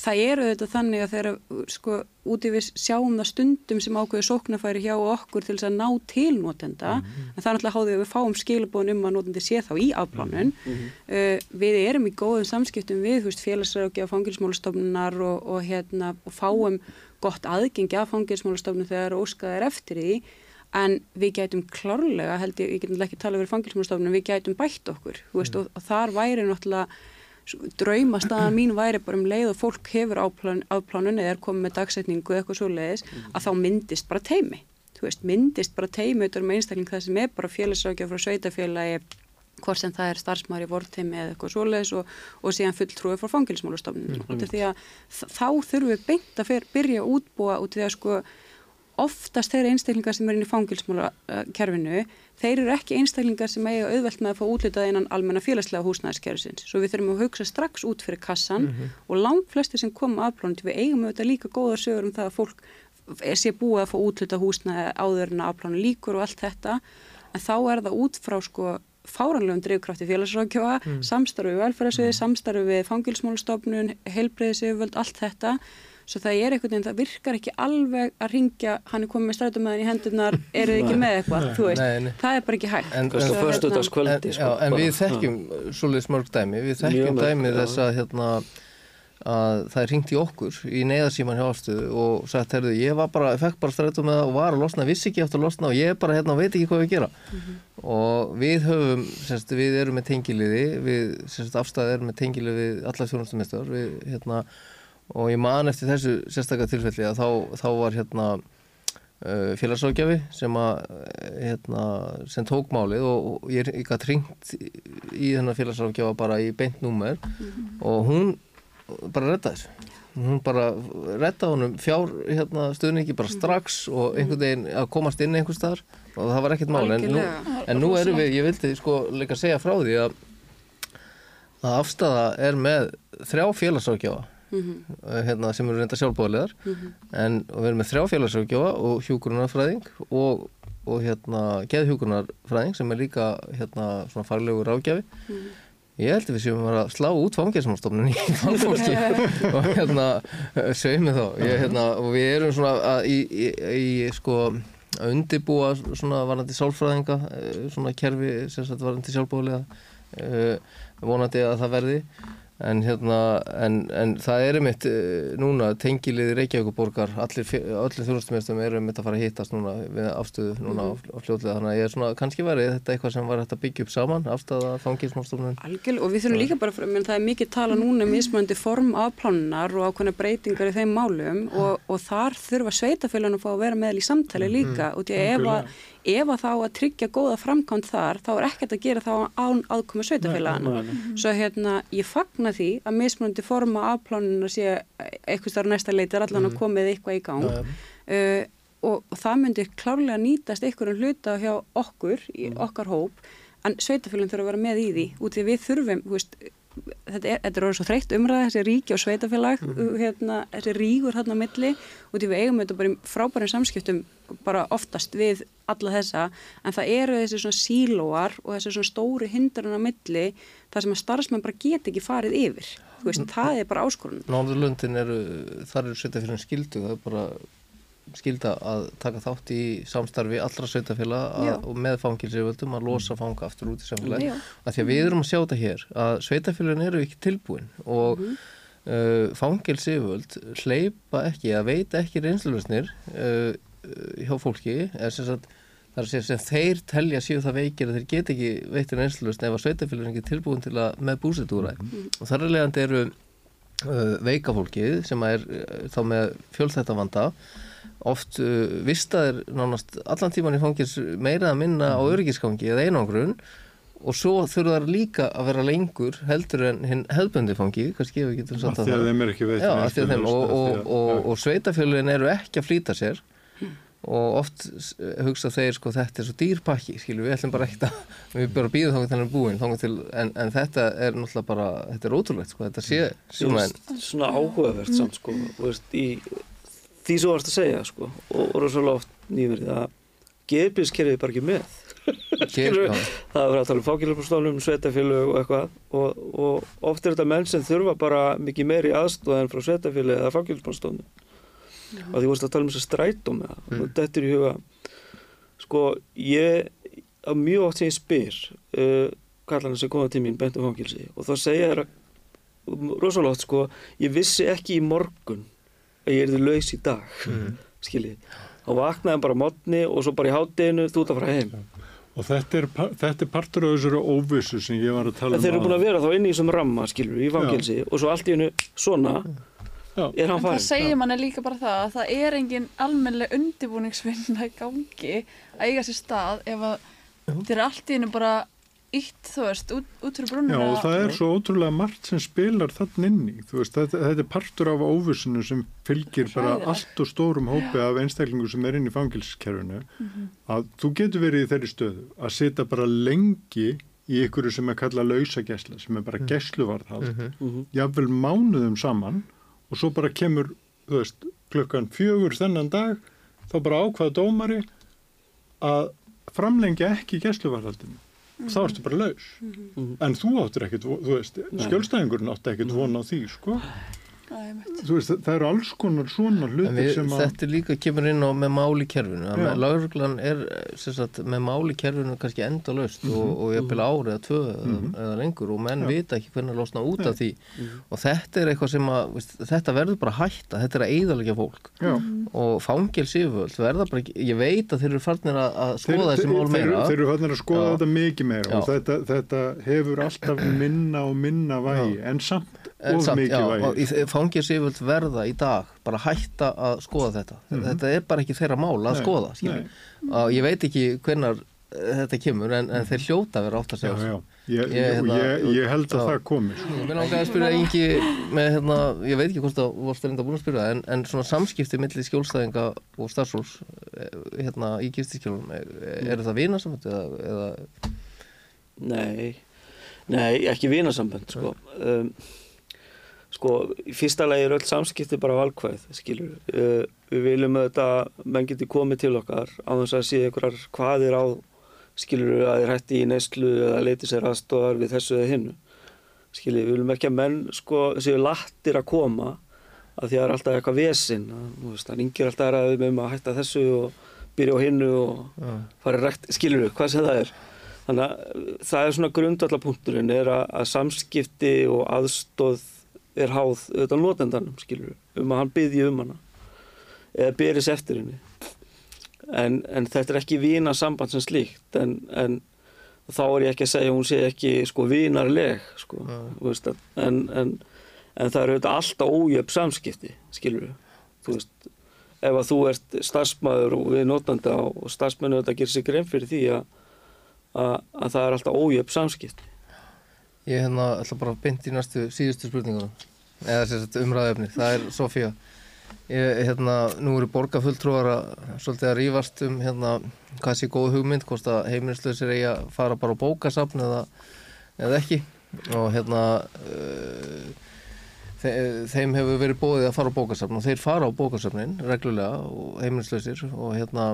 það eru þetta þannig að þeirra sko úti við sjáum það stundum sem ákveður sóknarfæri hjá okkur til þess að ná til notenda mm -hmm. en það er náttúrulega háðið að við fáum skilabóðin um að notendi sé þá í afplánun mm -hmm. uh, við erum í góðum samskiptum við félagsrækja og fangilsmálastofnunar og, og, hérna, og fáum gott aðgengi af fangilsmálastofnun þegar óskað er eftir því en við gætum klárlega held ég, ég getum ekki tala verið fangilsmálastofnun við gætum bætt okkur mm -hmm. og, og þar væri náttúrulega draumastaðan mín væri bara um leið og fólk hefur áplánun eða er komið með dagsetningu eitthvað svo leiðis að þá myndist bara teimi þú veist, myndist bara teimautur með einstakling það sem er bara félagsrákja frá sveitafélagi hvort sem það er starfsmæri, vorteimi eða eitthvað svoleiðis og, og síðan fulltrúið frá fangilsmálustofnun. Mm -hmm. Því að þá þurfum við beint að byrja að útbúa út í því að sko oftast þeirra einstaklingar sem er inn í fangilsmálakerfinu, þeir eru ekki einstaklingar sem eiga auðvelt með að fá útlitað einan almenna félagslega húsnæðiskerfisins. Svo við þurfum að hugsa strax út fyrir kassan mm -hmm. og langt flesti sem koma afplánandi, við eigum auðvitað líka góða sögur um það að fólk sé búið að fá útlitað húsnæði áður en afplánu líkur og allt þetta, en þá er það út frá sko fáranlegum drivkrafti félagsrákjóa, mm. samstarfi við velferðarsviði, mm. samstarfi við fangilsmálustofnun, heilbreyðisiföld, allt þetta. Svo það er einhvern veginn, það virkar ekki alveg að ringja, hann er komið með strætumæðin í hendurnar, eru þið ekki með eitthvað, þú veist, nei, nei. það er bara ekki hægt. En, en, hérna, en, sko, en við þekkjum svolítið smörg dæmi, við þekkjum dæmi þess að hérna að það er ringt í okkur í neyðarsíman hjá afstöðu og sagt, herðu, ég var bara, fekk bara strætum með það og var að losna, vissi ekki eftir að losna og ég bara, hérna, veit ekki hvað við gera. Mm -hmm. og við höfum, semst, við erum með tengiliði, við, semst, og ég man eftir þessu sérstaklega tilfelli að þá, þá var, hérna uh, félagsákjafi sem að, hérna, sem tók málið og, og ég, ég gæti ringt í þennan félagsákjafa bara í beint númer mm -hmm. og hún bara redda þessu. Hún bara redda honum fjár hérna, stuðningi bara strax og einhvern veginn að komast inn einhvers staðar og það var ekkert mál. En nú, en nú erum við, ég vildi sko líka segja frá því að að afstæða er með þrjá félagsákjáfa mm -hmm. hérna, sem eru reynda sjálfbóðlegar mm -hmm. en við erum með þrjá félagsákjáfa og hjúgrunarfræðing og, og hérna geðhjúgrunarfræðing sem er líka hérna farlegur ágjafi mm -hmm. Ég held að við séum að slá út fangjasmálstofnun í fangfólki og hérna segjum við þá ég, hérna, og við erum svona að, í, í, í sko að undibúa svona varandi sálfræðinga eh, svona kerfi sagt varandi sjálfbóðlega uh, vonandi að það verði En, hérna, en, en það er einmitt eh, núna tengiliði Reykjavíkuborgar allir, allir þjóðlustumestum eru einmitt að fara að hittast núna við afstöðu núna mm. á, á fljóðlega þannig að ég er svona, kannski verið þetta eitthvað sem var hægt að byggja upp saman afstöða fangilsmálstofnun Algjörlega og við þurfum líka bara, menn það er mikið tala núna um mismöndi form af plánunar og ákveðna breytingar í þeim málum og, og þar þurfa sveitafélaginu að fá að vera með í samtali mm. líka mm. og því að ef að ef að þá að tryggja góða framkvæmt þar þá er ekkert að gera þá án aðkomi sveitafélagana. Svo hérna ég fagna því að mismunandi forma afplánuna sé eitthvað starf næsta leitir allan að mhm. komið eitthvað í gang uh, og, það myndi klárlega nýtast einhverjum hluta hjá okkur, í mhm. okkar hóp en sveitafélagin þurfa að vera með í því út því við þurfum, þú veist þetta er, þetta er orðið svo þreytt umræða þessi ríki og sveitafélag mm -hmm. hérna, þessi ríkur hérna á milli. Og því við eigum þetta bara í frábærum samskiptum bara oftast við alla þessa en það eru þessi svona sílóar og þessi svona stóri hindurinn á milli þar sem að starfsmenn bara get ekki farið yfir. Þú veist, mm. það er bara áskorun. Náðurlöndin eru, þar eru sveitafélagin skildu það er bara skilda að taka þátt í samstarfi allra sveitafélag og með fangilsiföldum að losa fanga aftur út í samfélagi að því að við erum að sjá þetta hér að sveitafélagin eru ekki tilbúin og mm uh, fangilsiföld hleypa ekki að veita ekki reynslulösnir uh, hjá fólki. Er sem sagt þar sem, sem þeir telja síðu það veikir að þeir get ekki veitir reynslulösn ef að sveitafélagin ekki tilbúin til að með búsetúræð mm. -hmm. og þar er leiðandi eru uh, veikafólkið sem er uh, þá með fjölþættavanda oft uh, vistaðir nánast allan tíman í fangins meira að minna á mhm. öryggisgangi eða einangrun og svo þurfa það líka að vera lengur heldur en hinn hefðbundi fangi kannski ef við getum satt að það þeim er ekki veit og, og, og, og sveitafjölin eru ekki að flýta sér hm. og oft hugsa þeir sko þetta er svo dýrpakki skilju við ætlum bara ekkert að við bara býðum þá þannig búin til, en, en þetta er náttúrulega bara þetta er ótrúlegt sko þetta sé svona, svona áhugavert samt sko veist, í því svo varst að segja sko og voru svo látt nýverið að geðbískerfið er bara ekki með. Það er að tala um fákiljarpostólum, sveitafélög og eitthvað og, og oft er þetta menn sem þurfa bara mikið meiri aðstóð en frá sveitafélög eða fákiljarpostólum og því vorust að tala um þess að strætum það og þetta er í huga sko ég á mjög oft sem ég spyr uh, kallarna sem koma til mín bentum fákilsi og þá segja þér rosalega oft sko ég vissi ekki í morgun að ég erði laus í dag mm. skiljið, þá vaknaði bara mótni og svo bara í hátteginu þú ert að fara heim. Og þetta er, þetta er partur af þessari óvissu sem ég var að tala um þeir eru búin að vera þá inn í þessum ramma skiljið, í fangilsi og svo allt í hennu svona Já. er hann En það segir manni líka bara það að það er engin almennileg undibúningsvinna í gangi að eiga sér stað ef að þeir eru allt í hennu bara ítt, þú veist, út, út fyrir Já, brúnina. og það er svo ótrúlega margt sem spilar þann inn í, þú veist, þetta, þetta er partur af óvissinu sem fylgir bara allt og stórum hópi af einstaklingu sem er inn í fangilskerfinu, Mhm. að þú getur verið í þeirri stöðu að sitja bara lengi í ykkur sem er kallað lausagesla, sem er bara mm. gesluvarðhald, Mhm. jafnvel mánuðum saman og svo bara kemur, þú veist, klukkan fjögur þennan dag, þá bara ákvaða dómari að framlengja ekki gesluvarðhaldinu. Þá ertu bara laus. Mhm. En þú áttur ekkert, von- þú veist, skjölstæðingurinn átti ekkert von á því, sko. Er veist, það eru alls konar svona hlutir við, sem að... þetta líka kemur inn á með máli kerfinu. Að lauruglan er sem sagt, með máli kerfinu kannski endalaust og, og jafnvel ári eða tvö eða, eða lengur og menn Já. vita ekki hvernig að losna út Nei. af því. Og þetta er eitthvað sem að veist, þetta verður bara að hætta, þetta er að eyðalega fólk. Já, og fangelsiföld verða bara ekki, ég veit að þeir eru farnir að, að skoða þessi mál meira. þeir eru fannir að skoða Já. þetta mikið meira og Já. þetta, þetta hefur alltaf minna og minna vægi, en samt of mikið fangelsiföld verða í dag bara hætta að skoða þetta. Þetta er bara ekki þeirra mál að Nei, skoða og ég veit ekki hvenar þetta kemur en, en þeir hljóta að vera átt að Já, segja já, ég, Ég, ég, hérna, ég, ég held að já. það komi, sko. Mér langaði að spyrja Ingi með hérna, ég veit ekki hvort það varst reynda búin að spyrja en, en svona samskipti milli skjólstæðinga og starfsfólks eh, hérna í gistiskjólum, er það vinasamband eða, eða? Nei, nei, ekki vinasambönd sko. Um, sko, í fyrsta lagi er öll samskipti bara valkvæð, skilur uh, við viljum auðvitað, menn geti komið til okkar á þess að sé einhverjar hvaðir á, skilur að þeir hætti í neyslu eða leiti sér aðstofar við þessu eða hinnu skilur, við viljum ekki að menn sko séu lattir að koma að því að það er alltaf eitthvað vesinn það ringir alltaf aðraðum um að hætta þessu og byrja á hinnu og fara rekt, skilur við, hvað sem það er. Þannig að uh, það er svona grundvallapunkturinn er að, að samskipti og aðstóð er háð auðvitað notendanum, skilur um að hann byggði um hana eða byrjis eftir henni. En, en þetta er ekki vina samband sem slíkt en, en þá er ég ekki að segja að hún sé ekki sko vinarleg sko, veist en, en, en það eru auðvitað alltaf ójöfn samskipti, skilur veist, ef að þú ert starfsmæður og við notanda og starfsmennu þetta gerir sig grein fyrir því að, að, að það er alltaf ójöfn samskipti ég hérna ætla bara að beint í næstu síðustu spurningunum. Eða sem sagt umræðefni, það er Sofía. Ég, hérna, nú eru borgarfulltrúar að svolítið að rífast um hérna, hvað sé góð hugmynd, hvort að heimilislausir eigi að fara bara á bókasafn eða, eða ekki. Og hérna uh, þe þeim hefur verið bóðið að fara á bókasafn og þeir fara á bókasafnin reglulega og heimilislausir og hérna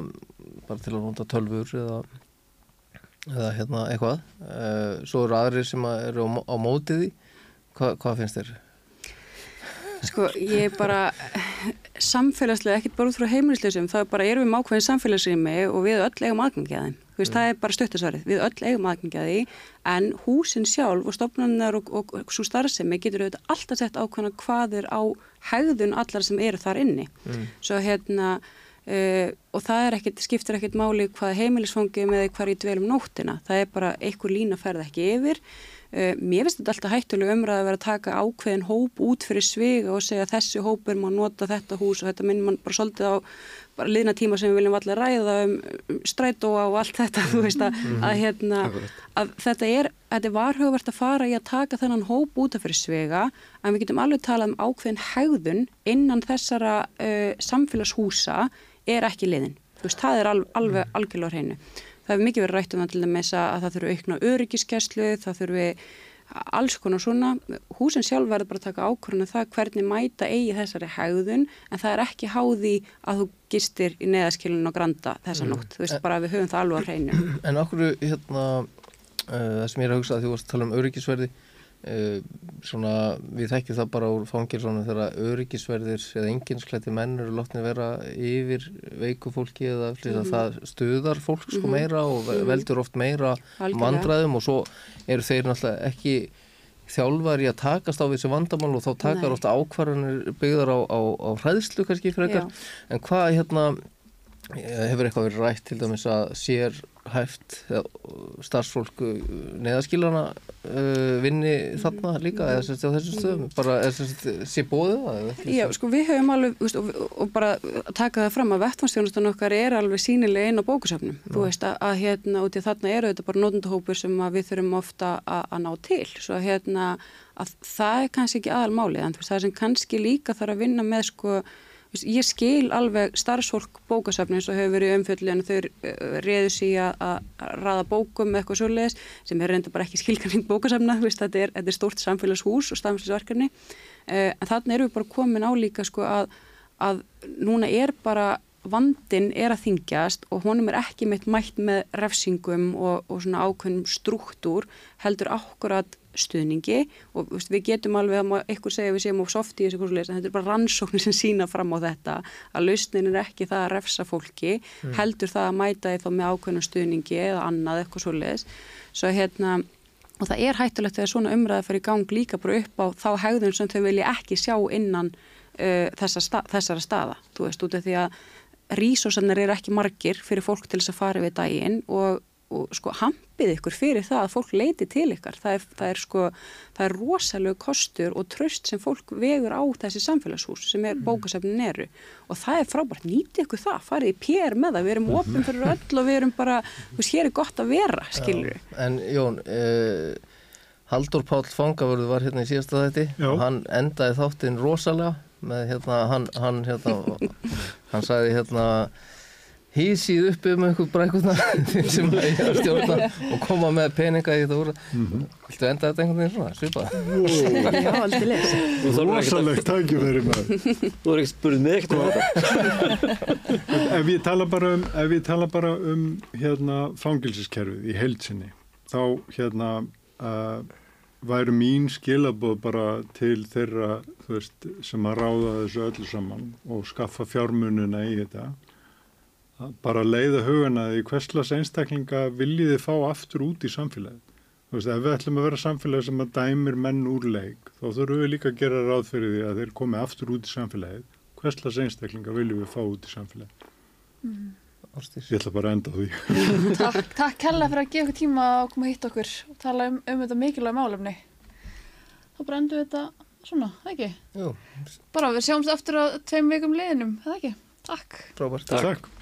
bara til að nota tölfur eða eða hérna eitthvað uh, svo eru aðrir sem eru á, mó- á mótið því Hva, hvað finnst þér? Sko, ég er bara samfélagslega, ekkert bara út frá heimilisleysum, það er bara erum við mákvæðin samfélagsrými og við öll eigum aðgengi að þeim. Þú veist, það er bara stöttisvarið. Við öll eigum aðgengi að því, en húsin sjálf og stofnarnar og, og, og svo starfsemi getur auðvitað alltaf sett ákvæmna hvað er á hegðun allar sem eru þar inni. Svo hérna, uh, og það er ekkert, skiptir ekkert máli hvað heimilisfangum eða hvað er í dvelum nóttina. Það er bara einhver lína ferð ekki yfir. Uh, mér finnst þetta alltaf hættulega umræð að vera að taka ákveðin hóp út fyrir sviga og segja þessi hópur má nota þetta hús og þetta minn mann bara svolítið á bara liðna tíma sem við viljum allir ræða um, um strætóa og allt þetta þú veist að, að, hérna, að þetta er, þetta er varhugavert að fara í að taka þennan hóp út af fyrir sviga en við getum alveg talað um ákveðin hegðun innan þessara uh, samfélagshúsa er ekki liðin. Þú veist, það er alveg, alveg algjörlega hreinu. Það hefur mikið verið rætt um það til dæmis að, að það þurfu aukna öryggiskeslu, það þurfu alls konar svona, húsin sjálf verður bara að taka ákvörðinu það hvernig mæta eigi þessari hegðun en það er ekki háði að þú gistir í neðaskilinu og granda þessa nótt, þú veist bara að við höfum það alveg á hreinu. En okkur hérna uh, það sem ég er að hugsa að því varst að tala um öryggisverði uh, svona við þekkjum það bara úr fangilsónu þegar öryggisverðir eða enginsklætti menn eru látni vera yfir veiku fólki eða mm -hmm. það stuðar fólk sko meira og ve- veldur oft meira Algjörlega. vandræðum og svo eru þeir náttúrulega ekki þjálfar í að takast á þessi vandamál og þá takar Nei. ofta ákvarðanir byggðar á, á, á hræðslu kannski fyrir Já. en hvað hérna eh, hefur eitthvað verið rætt til dæmis að sér hæft starfsfólk neðaskilana uh, vinni þarna líka eða sérst á þessum stöðum? Bara sé bóðið það Já, sko við höfum alveg veist, og, og bara taka það fram að vettfannstjónustan okkar er alveg sínilega inn á bókusafnum þú veist að, að hérna út í þarna eru þetta bara nótundahópur sem við þurfum ofta að, að ná til. Svo hérna að það er kannski ekki aðal málið en það sem kannski líka þarf að vinna með sko ég skil alveg starfsfólk bókasafnins og hefur verið umfjöldið en þau eh, reyðu síðan að raða bókum eitthvað svolítið sem er reynda bara ekki skilkanning bókasafna þetta er, er stórt samfélagshús og samfélagsverkefni. Eh, en þannig erum við bara komin á líka sko að, að núna er bara vandin er að þingjast og honum er ekki meitt mætt með refsingum og, og svona ákveðnum struktúr heldur ákvarðat stuðningi og veist, við getum alveg að eitthvað segja við séum á softi í þessu kursulegs en þetta er bara rannsóknir sem sína fram á þetta að lausnin er ekki það að refsa fólki mm. heldur það að mæta því þá með ákveðnum stuðningi eða annað eitthvað svoleiðis svo hérna og það er hættulegt þegar svona umræði fyrir gang líka bara upp á þá hegðun sem þau vilja ekki sjá innan uh, þessa sta þessara staða þú veist út af því að rísósanir eru ekki margir fyrir fólk til þess að fara við daginn og og sko hampið ykkur fyrir það að fólk leiti til ykkar. Það er, það er sko, það er rosalega kostur og tröst sem fólk vegur á þessi samfélagshús sem er mm. bókasefnin eru. Og það er frábært, nýti ykkur það, farið í pér með það, við erum ofin fyrir öll og við erum bara, þú veist, hér er gott að vera, skilur við. En Jón, eh, Haldur Pál Fangavörðu var hérna í síðasta þætti. Og hann endaði þáttinn rosalega með hérna, hann, hann hérna, hann sagði hérna hísið upp um einhver brækuna sem að ég að stjórna og koma með peninga í þetta úr mm -hmm. Viltu enda þetta einhvern veginn svona, svipað? Já, aldrei les Rósalegt tækjumveri maður. Þú er ekki spurðið mig ekkert um þetta. Ef ég tala bara um ef ég tala bara um hérna fangilsiskerfið í heilsinni þá hérna uh, væri mín skilabóð bara til þeirra veist, sem að ráða þessu öllu saman og skaffa fjármununa í þetta bara leiða hugana í hverslas einstaklinga viljið þið fá aftur út í samfélagið. Þú veist, ef við ætlum að vera samfélagið sem að dæmir menn úr leik, þá þurfum við líka að gera ráð fyrir því að þeir komi aftur út í samfélagið. Hverslas einstaklinga viljum við fá út í samfélagið. Mm. Ég ætla bara að enda því. takk, takk hella fyrir að gefa okkur tíma að koma hitt okkur og tala um, um þetta mikilvæg málefni. Þá bara endur við þetta svona, ekki? Jú. Bara við sjáumst aftur á tveim vikum liðinum, eða ekki? Takk. Frábært. Takk. takk.